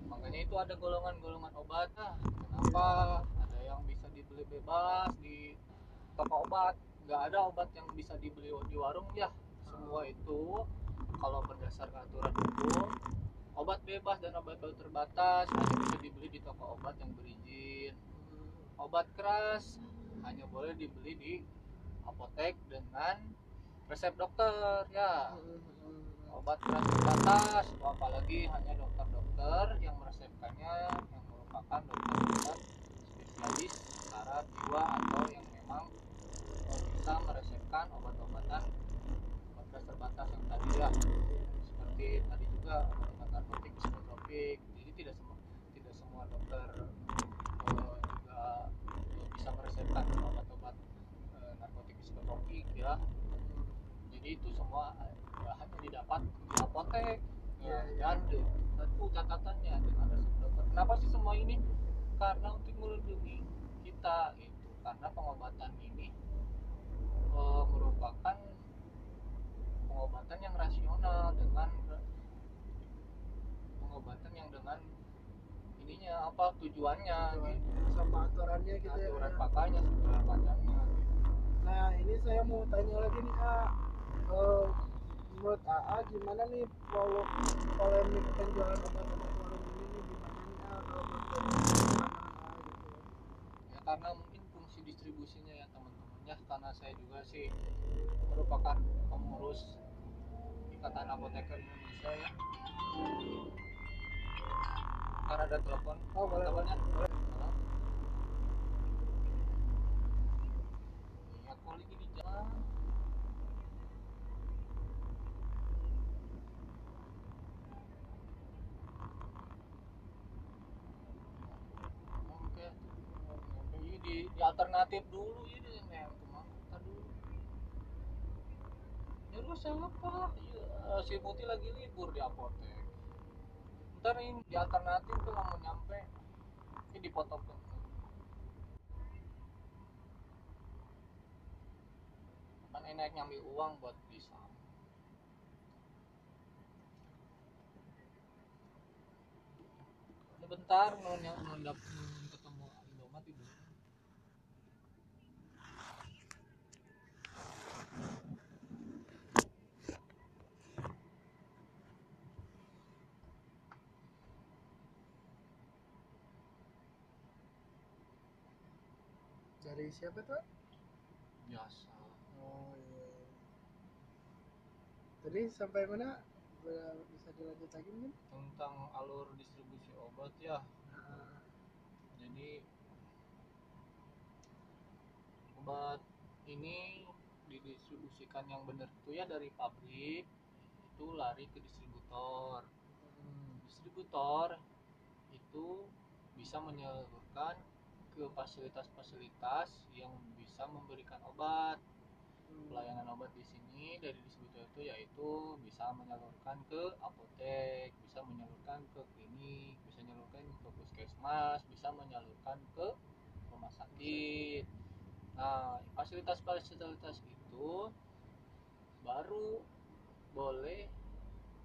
Makanya itu ada golongan-golongan obat nah, kenapa ada yang bisa dibeli bebas di toko obat? Nggak ada obat yang bisa dibeli di warung ya semua itu kalau berdasarkan aturan hukum obat bebas dan obat baru terbatas hanya bisa dibeli di toko obat yang berizin. Obat keras hanya boleh dibeli di apotek dengan resep dokter ya. Obat keras terbatas apalagi hanya dokter-dokter yang meresepkannya yang merupakan dokter-dokter spesialis saraf jiwa atau yang memang bisa meresepkan obat-obatan terbatas yang tadi ya seperti tadi juga obat narkotik psikotropik jadi tidak semua tidak semua dokter eh, juga eh, bisa meresepkan obat-obat eh, narkotik psikotropik ya. Jadi itu semua eh, hanya didapat di apotek Iya, ya, iya. dan satu catatannya dengan resep dokter. Kenapa sih semua ini? Karena untuk melindungi kita itu karena pengobatan ini eh, merupakan pengobatan yang rasional dengan pengobatan yang dengan ininya apa tujuannya gitu. Sama aturannya gitu ya aturan pakainya segala macamnya gitu. nah ini saya mau tanya lagi nih A Eh, menurut AA gimana nih polo polemik penjualan obat-obat warung ini nih? Gimana nih A kalau gitu ya karena mungkin fungsi distribusinya ya teman-temannya. Karena saya juga sih merupakan pengurus Ikatan Apoteker Indonesia ya. karena ada telepon. Oh, boleh. Teleponnya. Boleh. Lihat poli di jalan. mungkin Di, di alternatif dulu ya. Nyuruh siapa iya si Muti lagi libur di apotek. Ntar ini di alternatif tuh nggak mau nyampe. Ini dipotong. Kan enak nyambil uang buat bisa non yang non dap non ketemu Indomaret itu dari siapa tuh? Biasa. Oh iya. Tadi sampai mana? Bisa- dilanjut lagi mungkin tentang alur distribusi obat ya. Nah, jadi obat ini didistribusikan yang benar itu ya dari pabrik itu lari ke distributor. Hmm, distributor itu bisa menyalurkan ke fasilitas-fasilitas yang bisa memberikan obat hmm. pelayanan obat di sini dari distributor itu yaitu bisa menyalurkan ke apotek, bisa menyalurkan ke klinik, bisa menyalurkan ke puskesmas, bisa menyalurkan ke rumah sakit. Nah, fasilitas-fasilitas itu baru boleh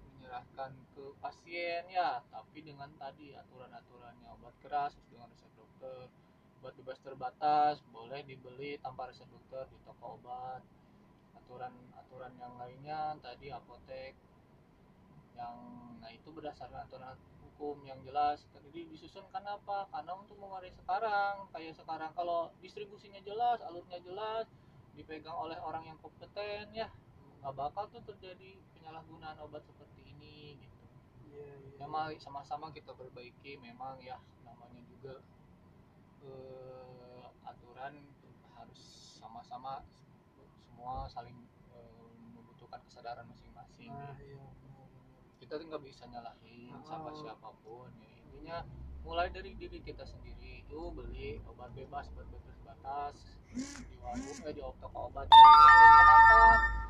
menyerahkan ke pasien ya, tapi dengan tadi aturan-aturannya obat keras harus dengan resep dokter, obat bebas terbatas boleh dibeli tanpa resep dokter di toko obat. Aturan-aturan yang lainnya tadi apotek yang nah itu berdasarkan aturan hukum yang jelas. Tadi disusun karena apa? Karena untuk mengurangi sekarang. Kayak sekarang kalau distribusinya jelas alurnya jelas dipegang oleh orang yang kompeten ya nggak bakal tuh terjadi penyalahgunaan obat seperti ini gitu. Iya iya. Ya mari sama-sama kita perbaiki memang ya namanya juga eh, aturan harus sama-sama semua saling eh, membutuhkan kesadaran masing-masing. Nah iya kita nggak bisa nyalahin Oh. sama siapa pun ya. Intinya mulai dari diri kita sendiri itu beli obat bebas obat bebas batas di warung eh di toko obat. Kenapa?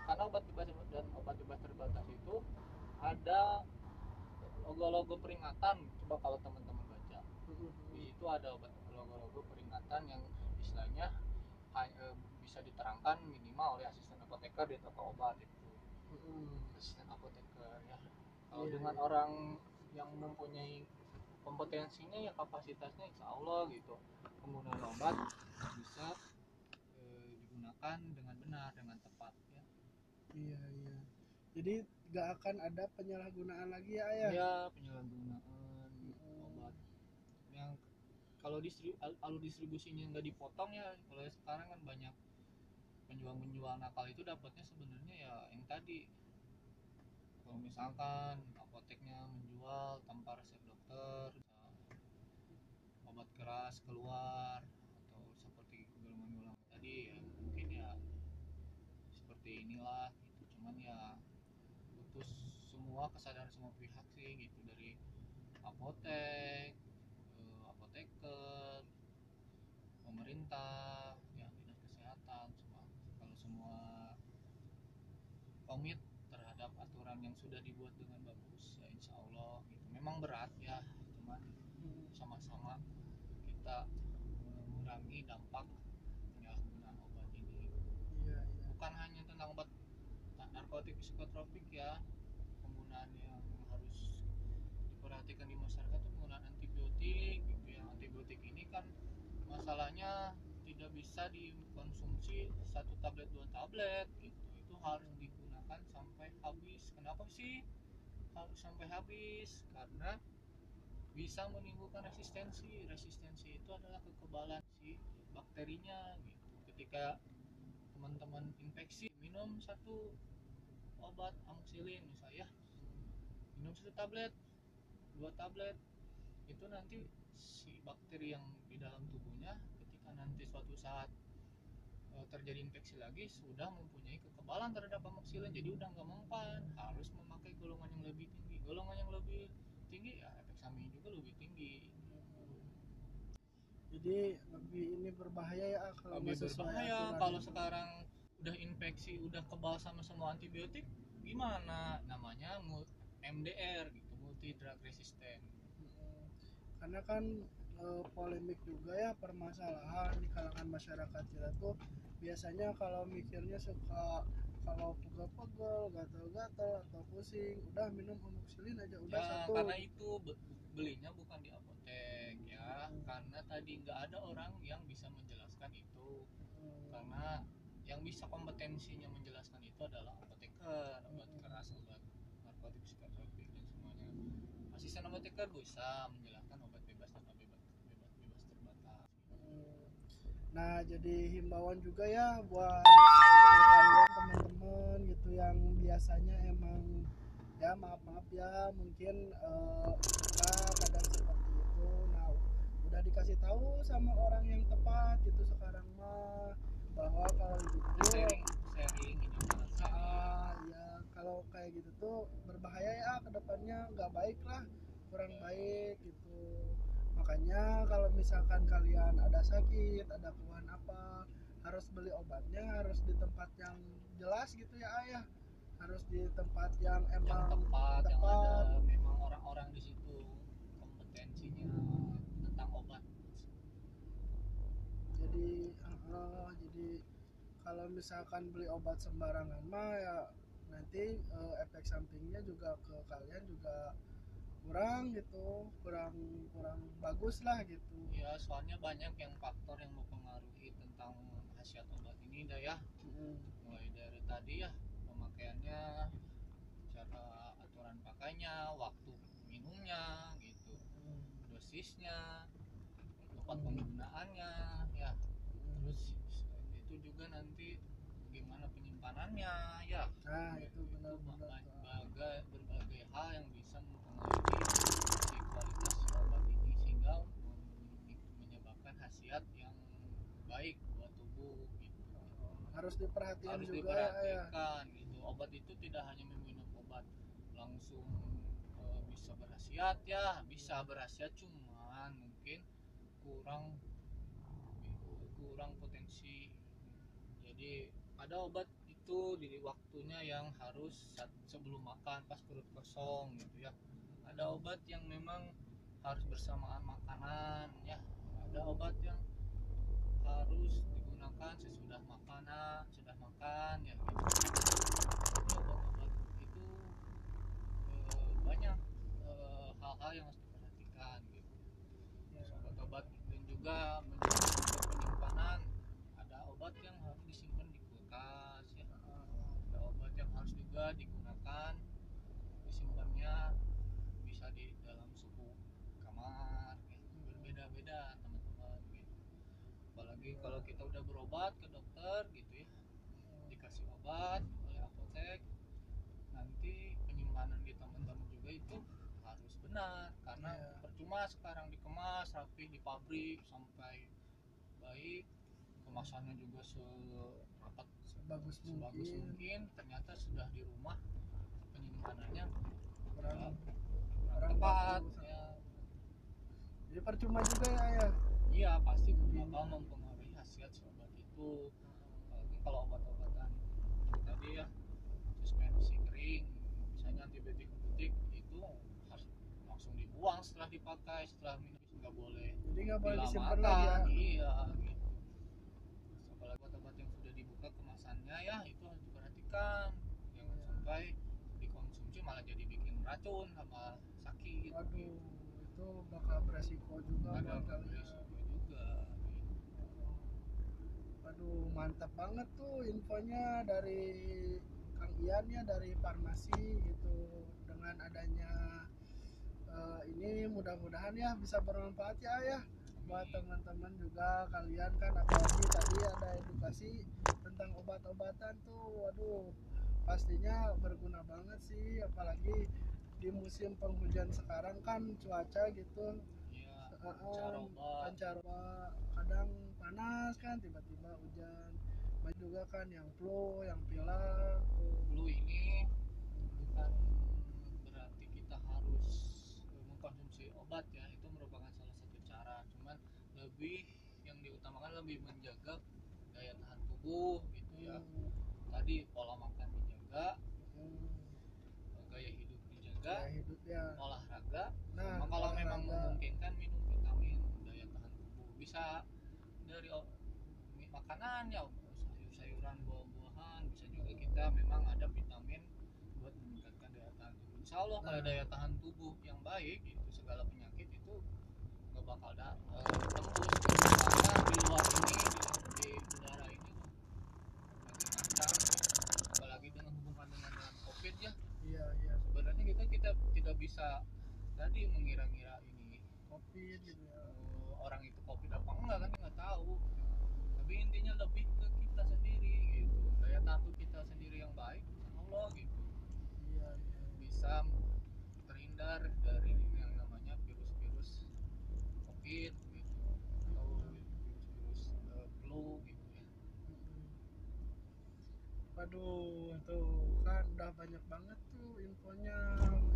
Karena obat bebas dan obat bebas terbatas itu ada logo-logo peringatan coba kalau teman-teman baca. Hmm, di situ ada obat yang istilahnya eh, bisa diterangkan minimal oleh asisten apoteker di toko obat itu hmm. asisten apoteker ya. Kalau Iya, dengan iya. orang yang mempunyai kompetensinya ya kapasitasnya insya Allah gitu. Penggunaan obat bisa eh, digunakan dengan benar dengan tepat ya. Iya iya. Jadi nggak akan ada penyalahgunaan lagi ya ayah? Ya penyalahgunaan kalau distri, al- alur distribusinya nggak dipotong ya kalau sekarang kan banyak penjual-penjual nakal itu dapatnya sebenarnya ya yang tadi. Kalau misalkan apoteknya menjual tanpa resep dokter obat keras keluar atau seperti golongan-golongan tadi ya mungkin ya seperti inilah gitu. Cuman ya butuh semua kesadaran semua pihak sih gitu dari apotek apoteker pemerintah ya dinas kesehatan semua. Kalau semua komit terhadap aturan yang sudah dibuat dengan bagus ya insya Allah gitu. Memang berat ya cuman sama-sama kita mengurangi dampak penyalahgunaan obat ini. Iya iya. Bukan hanya tentang obat na- narkotik psikotropik ya penggunaan yang harus diperhatikan di masyarakat itu penggunaan antibiotik gitu ya antibiotik ini kan masalahnya tidak bisa dikonsumsi satu tablet dua tablet gitu. Itu harus digunakan sampai habis. Kenapa sih harus sampai habis? Karena bisa menimbulkan resistensi. Resistensi itu adalah kekebalan si bakterinya gitu. Ketika teman-teman infeksi minum satu obat amoxicillin misalnya. Minum satu tablet dua tablet. Itu nanti si bakteri yang di dalam tubuhnya ketika nanti suatu saat e, terjadi infeksi lagi sudah mempunyai kekebalan terhadap amoxicillin jadi udah nggak mempan harus memakai golongan yang lebih tinggi. Golongan yang lebih tinggi ya efek samping juga lebih tinggi. Jadi lebih ini berbahaya ya kalau lebih berbahaya. aturan kalau sekarang udah infeksi udah kebal sama semua antibiotik gimana? Namanya MDR gitu multi drug resistant karena kan eh, polemik juga ya permasalahan di kalangan masyarakat kita tuh biasanya kalau mikirnya suka kalau pegel-pegel, gatal-gatal atau pusing, udah minum amoxicillin aja udah ya satu. karena itu be- belinya bukan di apotek ya. Karena tadi nggak ada orang yang bisa menjelaskan itu. Hmm, karena yang bisa kompetensinya menjelaskan itu adalah apoteker obat keras obat narkotik psikotropik dan semuanya asisten apoteker bisa menjelaskan obat bebas dan obat bebas bebas, bebas terbatas hmm. Nah, jadi himbauan juga ya buat kalian teman-teman gitu yang biasanya emang ya maaf maaf ya mungkin eh, suka kadang seperti itu. Nah, udah dikasih tahu sama orang yang tepat gitu sekarang mah bahwa kalau gitu sharing sharing ini bukan sharing ah ya kalau kayak gitu tuh berbahaya ya ke depannya nggak baik lah kurang baik gitu. Makanya kalau misalkan kalian ada sakit ada keluhan apa harus beli obatnya harus di tempat yang jelas gitu ya ayah harus di tempat yang yang emang tepat, yang ada memang orang-orang di situ kompetensinya tentang obat. Jadi eh, jadi kalau misalkan beli obat sembarangan mah ya nanti eh, efek sampingnya juga ke kalian juga kurang gitu kurang kurang bagus lah gitu. Ya soalnya banyak yang faktor yang mempengaruhi tentang khasiat obat ini dah ya. Mm, mulai dari tadi ya pemakaiannya cara aturan pakainya waktu minumnya gitu. Mm, dosisnya tempat penggunaannya ya. Terus itu juga nanti penyimpanannya ya. Nah itu benar-benar berbagai berbagai hal yang bisa mempengaruhi si kualitas obat ini sehingga men- menyebabkan khasiat yang baik buat tubuh gitu. Harus diperhatikan harus juga ya, ya. diperhatikan gitu. Obat itu tidak hanya meminum obat langsung eh, bisa berhasiat ya. Bisa berhasiat cuman mungkin kurang kurang potensi. Jadi ada obat itu di waktunya yang harus sebelum makan pas perut kosong gitu ya. Ada obat yang memang harus bersamaan makanan ya. Ada obat yang harus digunakan sesudah makanan sudah makan ya. Gitu. Obat-obat itu eh, banyak eh, hal-hal yang harus diperhatikan gitu. Ya. obat-obat dan juga juga penyimpanan ada obat yang harus disimpan di kulkas ya ada obat yang harus juga digunakan. Disimpannya bisa di dalam suhu kamar ya. berbeda-beda teman-teman gitu. Apalagi kalau kita udah berobat ke dokter gitu ya. Dikasih obat oleh apotek nanti penyimpanan di teman-teman juga itu harus benar. Karena Iya. percuma sekarang dikemas rapi di pabrik sampai baik. Kemasannya juga serapat sebagus sebagus mungkin. mungkin ternyata sudah di rumah penyimpanannya kurang ya, kurang tepat. ya. Jadi percuma juga ya ya? Iya pasti bakal mempengaruhi khasiat si obat itu. Apalagi kalau obat-obatan tadi ya suspensi kering misalnya antibiotik antibiotik itu harus langsung dibuang setelah dipakai setelah minum nggak boleh jadi nggak boleh disimpan lagi ya? Iya gitu Terus apalagi obat-obat yang sudah dibuka kemasannya ya itu harus diperhatikan jangan Iya. sampai dikonsumsi malah jadi bikin racun sama sakit waduh gitu. itu bakal beresiko juga ada beresiko juga gitu. Aduh mantap banget tuh infonya dari Kang Ian ya dari farmasi gitu dengan adanya eh, ini mudah-mudahan ya bisa bermanfaat ya ya buat teman-teman juga kalian kan apalagi tadi ada edukasi tentang obat-obatan tuh waduh pastinya berguna banget sih apalagi di musim penghujan sekarang kan cuaca gitu. Iya, Pancar kadang panas kan tiba-tiba hujan. Banyak juga kan yang flu yang pilek. Flu ini bukan berarti kita harus mengkonsumsi obat ya itu merupakan salah satu cara cuman lebih yang diutamakan lebih menjaga daya tahan tubuh gitu ya. Hmm, tadi pola makan dijaga hmm. gaya hidup Gaya dijaga hidup ya. olahraga. Nah sama kalau memang olahraga. memungkinkan minum vitamin daya tahan tubuh. Bisa dari makanan ya sayur-sayuran buah-buahan. Bisa juga kita memang ada vitamin buat meningkatkan daya tahan tubuh. Insya Allah kalau Nah. daya tahan tubuh yang baik itu segala penyakit bakal da, eh, tembus karena di luar ini di, ini. Makin lancar apalagi dengan hubungan dengan, dengan covid ya. Iya iya. Sebenarnya kita kita tidak bisa tadi mengira-ngira ini. Covid gitu ya. Eh, orang itu covid apa enggak kan nggak tahu. Tapi intinya lebih ke kita sendiri gitu. Daya tahan kita sendiri yang baik Allah gitu. Iya iya. Bisa terhindar dari yang namanya virus-virus covid gitu atau virus-virus eh, flu gitu ya Waduh, tuh kan udah banyak banget tuh infonya,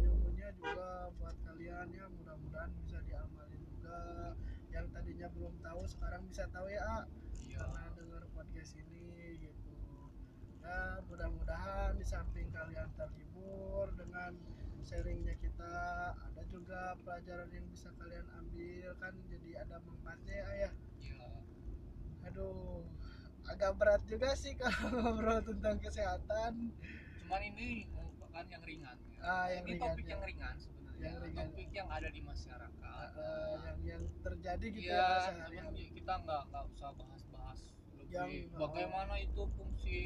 ilmunya juga buat kalian ya. Mudah-mudahan bisa diamalin juga. Yang tadinya belum tahu sekarang bisa tahu ya, A. iya karena dengar podcast ini gitu. Ya, mudah-mudahan di samping kalian terhibur dengan sharingnya kita, ada juga pelajaran yang bisa kalian ambil kan jadi ada manfaatnya ya. ya. iya Aduh, agak berat juga sih kalau ngobrol tentang kesehatan. Cuman ini merupakan yang ringan ya. Ah, yang ini ringan, topik ya. yang ringan sebenarnya Yang ringan. topik yang ada di masyarakat Eh, yang yang terjadi gitu Iya, ya cuman sehari-hari. kita nggak nggak usah bahas-bahas lebih Yang- bagaimana itu fungsi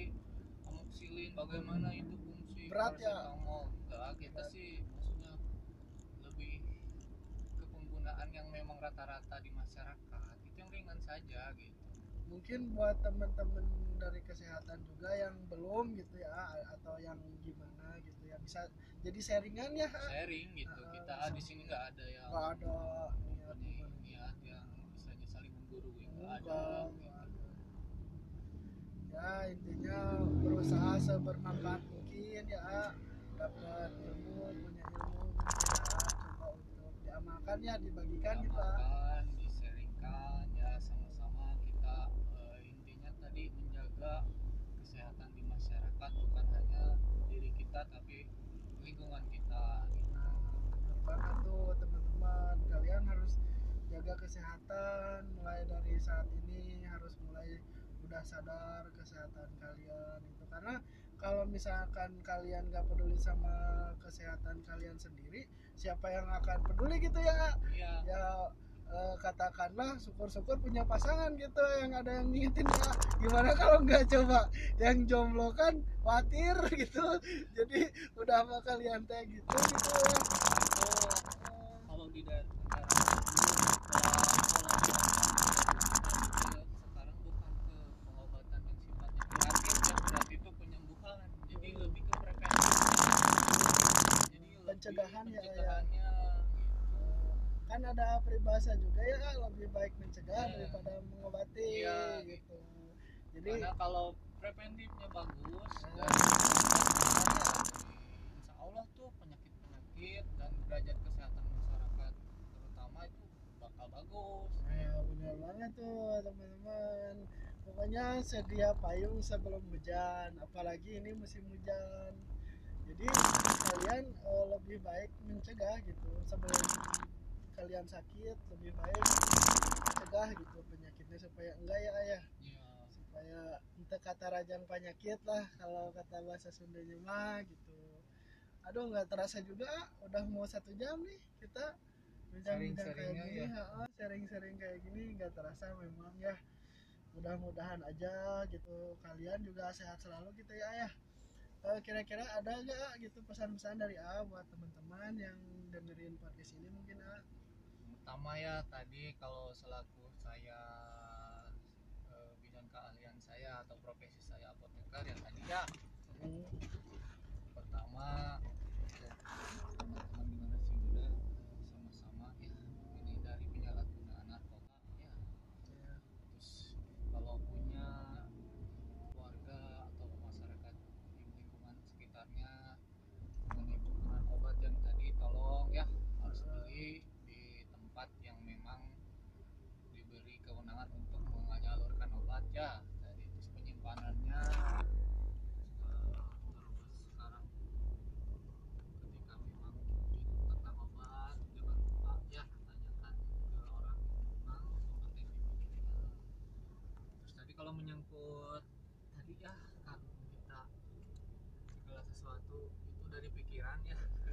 amoxilin, bagaimana itu fungsi Berat ya? Enggak, kita Berat. sih maksudnya lebih ke penggunaan yang memang rata-rata di masyarakat itu yang ringan saja gitu. Mungkin buat teman-teman dari kesehatan juga yang belum gitu ya atau yang gimana gitu ya bisa jadi sharingan ya. Sharing gitu. Ah, Kita di sini nggak ada yang Nggak ada niat mempunyai gimana. niat yang misalnya saling menggurui nggak ada. Gitu. ada. Ya intinya berusaha sebermanfaat mungkin ya dapat ilmu punya ilmu ya coba untuk diamalkan ya dibagikan gitu ah. Diamalkan, diseringkan ya sama-sama kita eh, intinya tadi menjaga kesehatan di masyarakat bukan hanya diri kita tapi lingkungan kita gitu. Nah, banget tuh teman-teman. Kalian harus jaga kesehatan mulai dari saat ini harus mulai udah sadar kesehatan kalian itu karena kalau misalkan kalian gak peduli sama kesehatan kalian sendiri siapa yang akan peduli gitu ya Iya. ya eh, katakanlah syukur-syukur punya pasangan gitu yang ada yang ngingetin ya gimana kalau nggak coba yang jomblo kan khawatir gitu. Jadi udah apa kalian teh gitu gitu. Ya Kalau di daerah negara sekarang bukan ke pengobatan yang sifatnya kuratif ya berat itu penyembuhan jadi lebih ke preventif jadi lebih Pencegahan ya, ya. pencegahannya kan ada peribahasa juga ya lebih baik mencegah Iya. daripada mengobati Iya, gitu jadi karena kalau preventifnya bagus dan pencegahannya, insya Allah tuh penyakit-penyakit dan derajat kesehatan masyarakat terutama itu bakal bagus Nah, benar banget tuh teman-teman. Pokoknya sedia payung sebelum hujan, apalagi ini musim hujan. Jadi kalian eh, lebih baik mencegah gitu sebelum kalian sakit, lebih baik mencegah gitu penyakitnya supaya enggak ya ayah, ya supaya ente kata rajang penyakit lah kalau kata bahasa Sundanya mah gitu. Aduh nggak terasa juga, udah mau satu jam nih kita bincang-bincang kayak gini, ya. ha, sharing-sharing kayak gini nggak terasa memang ya. Mudah-mudahan aja gitu kalian juga sehat selalu gitu ya ayah. Eh, kira-kira ada nggak gitu pesan-pesan dari A buat teman-teman yang dengerin podcast ini mungkin A? Pertama ya tadi kalau selaku saya eh, bidang keahlian saya atau profesi saya apoteker ya tadi ya. Hmm, pertama untuk teman-teman generasi muda eh, sama-sama ya ini dari penyalahgunaan narkoba ya ya. terus kalau punya keluarga atau masyarakat di lingkungan sekitarnya mengenai penggunaan obat yang tadi tolong ya harus beli di tempat yang memang diberi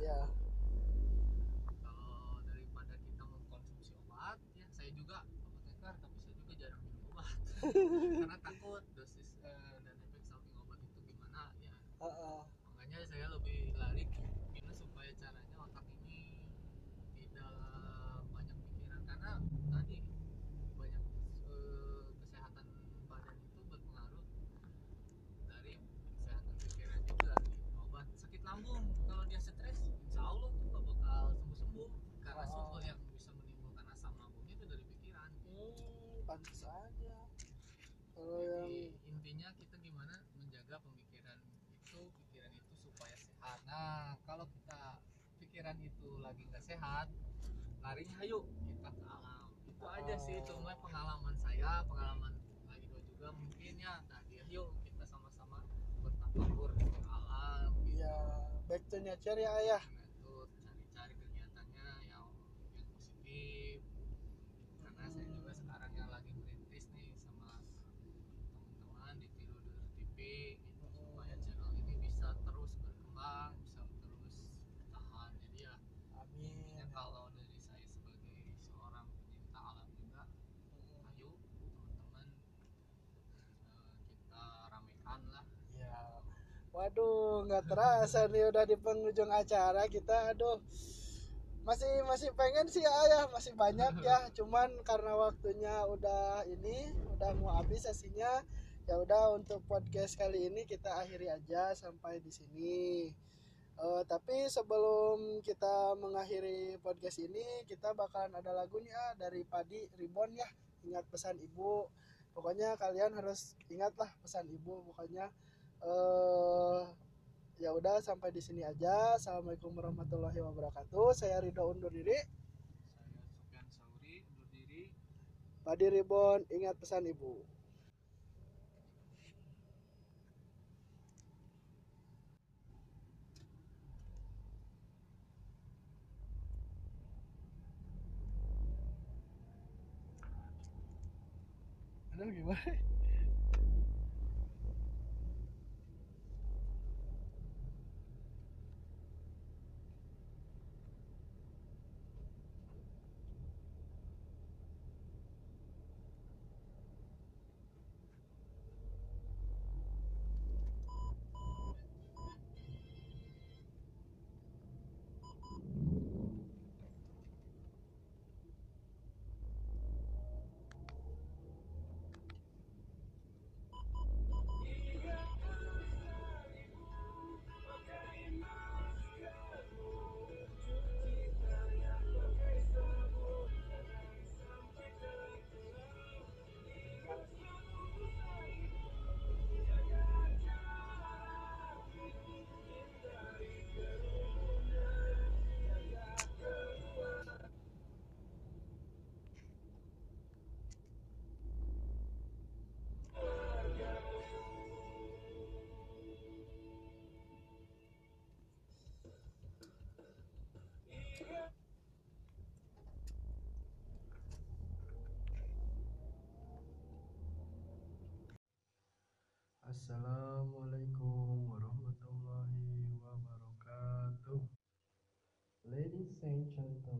ya kalau daripada kita mengkonsumsi obat ya saya juga apoteker tapi saya juga jarang minum obat karena takut dosis eh, dan efek samping obat itu gimana ya Heeh. makanya saya lebih lari ke gimana supaya caranya otak ini tidak banyak pikiran karena tadi banyak eh, kesehatan badan itu berpengaruh dari kesehatan pikiran juga obat sakit lambung kalau dia stres insya Allah tuh gak bakal sembuh sembuh karena Oh. sumber yang bisa menimbulkan asam lambungnya itu dari pikiran Hmm, pantas aja kalau yang Jadi intinya kita gimana menjaga pemikiran itu pikiran itu supaya sehat. Nah kalau kita pikiran itu lagi nggak sehat, larinya ayo kita ke alam. Itu aja sih Oh. cuma pengalaman saya, pengalaman lagi juga mungkin ya. Tadi ayo kita sama-sama bertafakur ke alam. Gitu. ya back to nature ya ayah Nah, itu cari-cari kegiatannya yang yang positif karena saya juga sekarang yang lagi merintis nih sama teman-teman di Tirudur TV gitu, supaya channel ini bisa terus berkembang bisa terus tahan jadi ya amin intinya kalau dari saya sebagai seorang pencinta alam juga ayo teman-teman eh, kita ramekan lah ya waduh nggak terasa nih udah di penghujung acara kita. Aduh masih masih pengen sih ayah masih banyak ya. Cuman karena waktunya udah ini udah mau habis sesinya ya udah untuk podcast kali ini kita akhiri aja sampai di sini. Eh, tapi sebelum kita mengakhiri podcast ini kita bakalan ada lagunya dari Padi Ribon ya. Ingat pesan ibu. Pokoknya kalian harus ingatlah pesan ibu pokoknya eh ya udah sampai di sini aja. Assalamualaikum warahmatullahi wabarakatuh. Saya Ridho undur diri. Saya Sufyan Sauri undur diri. Padi Ribon ingat pesan ibu. Aduh gimana? Assalamualaikum warahmatullahi wabarakatuh. Ladies and gentlemen,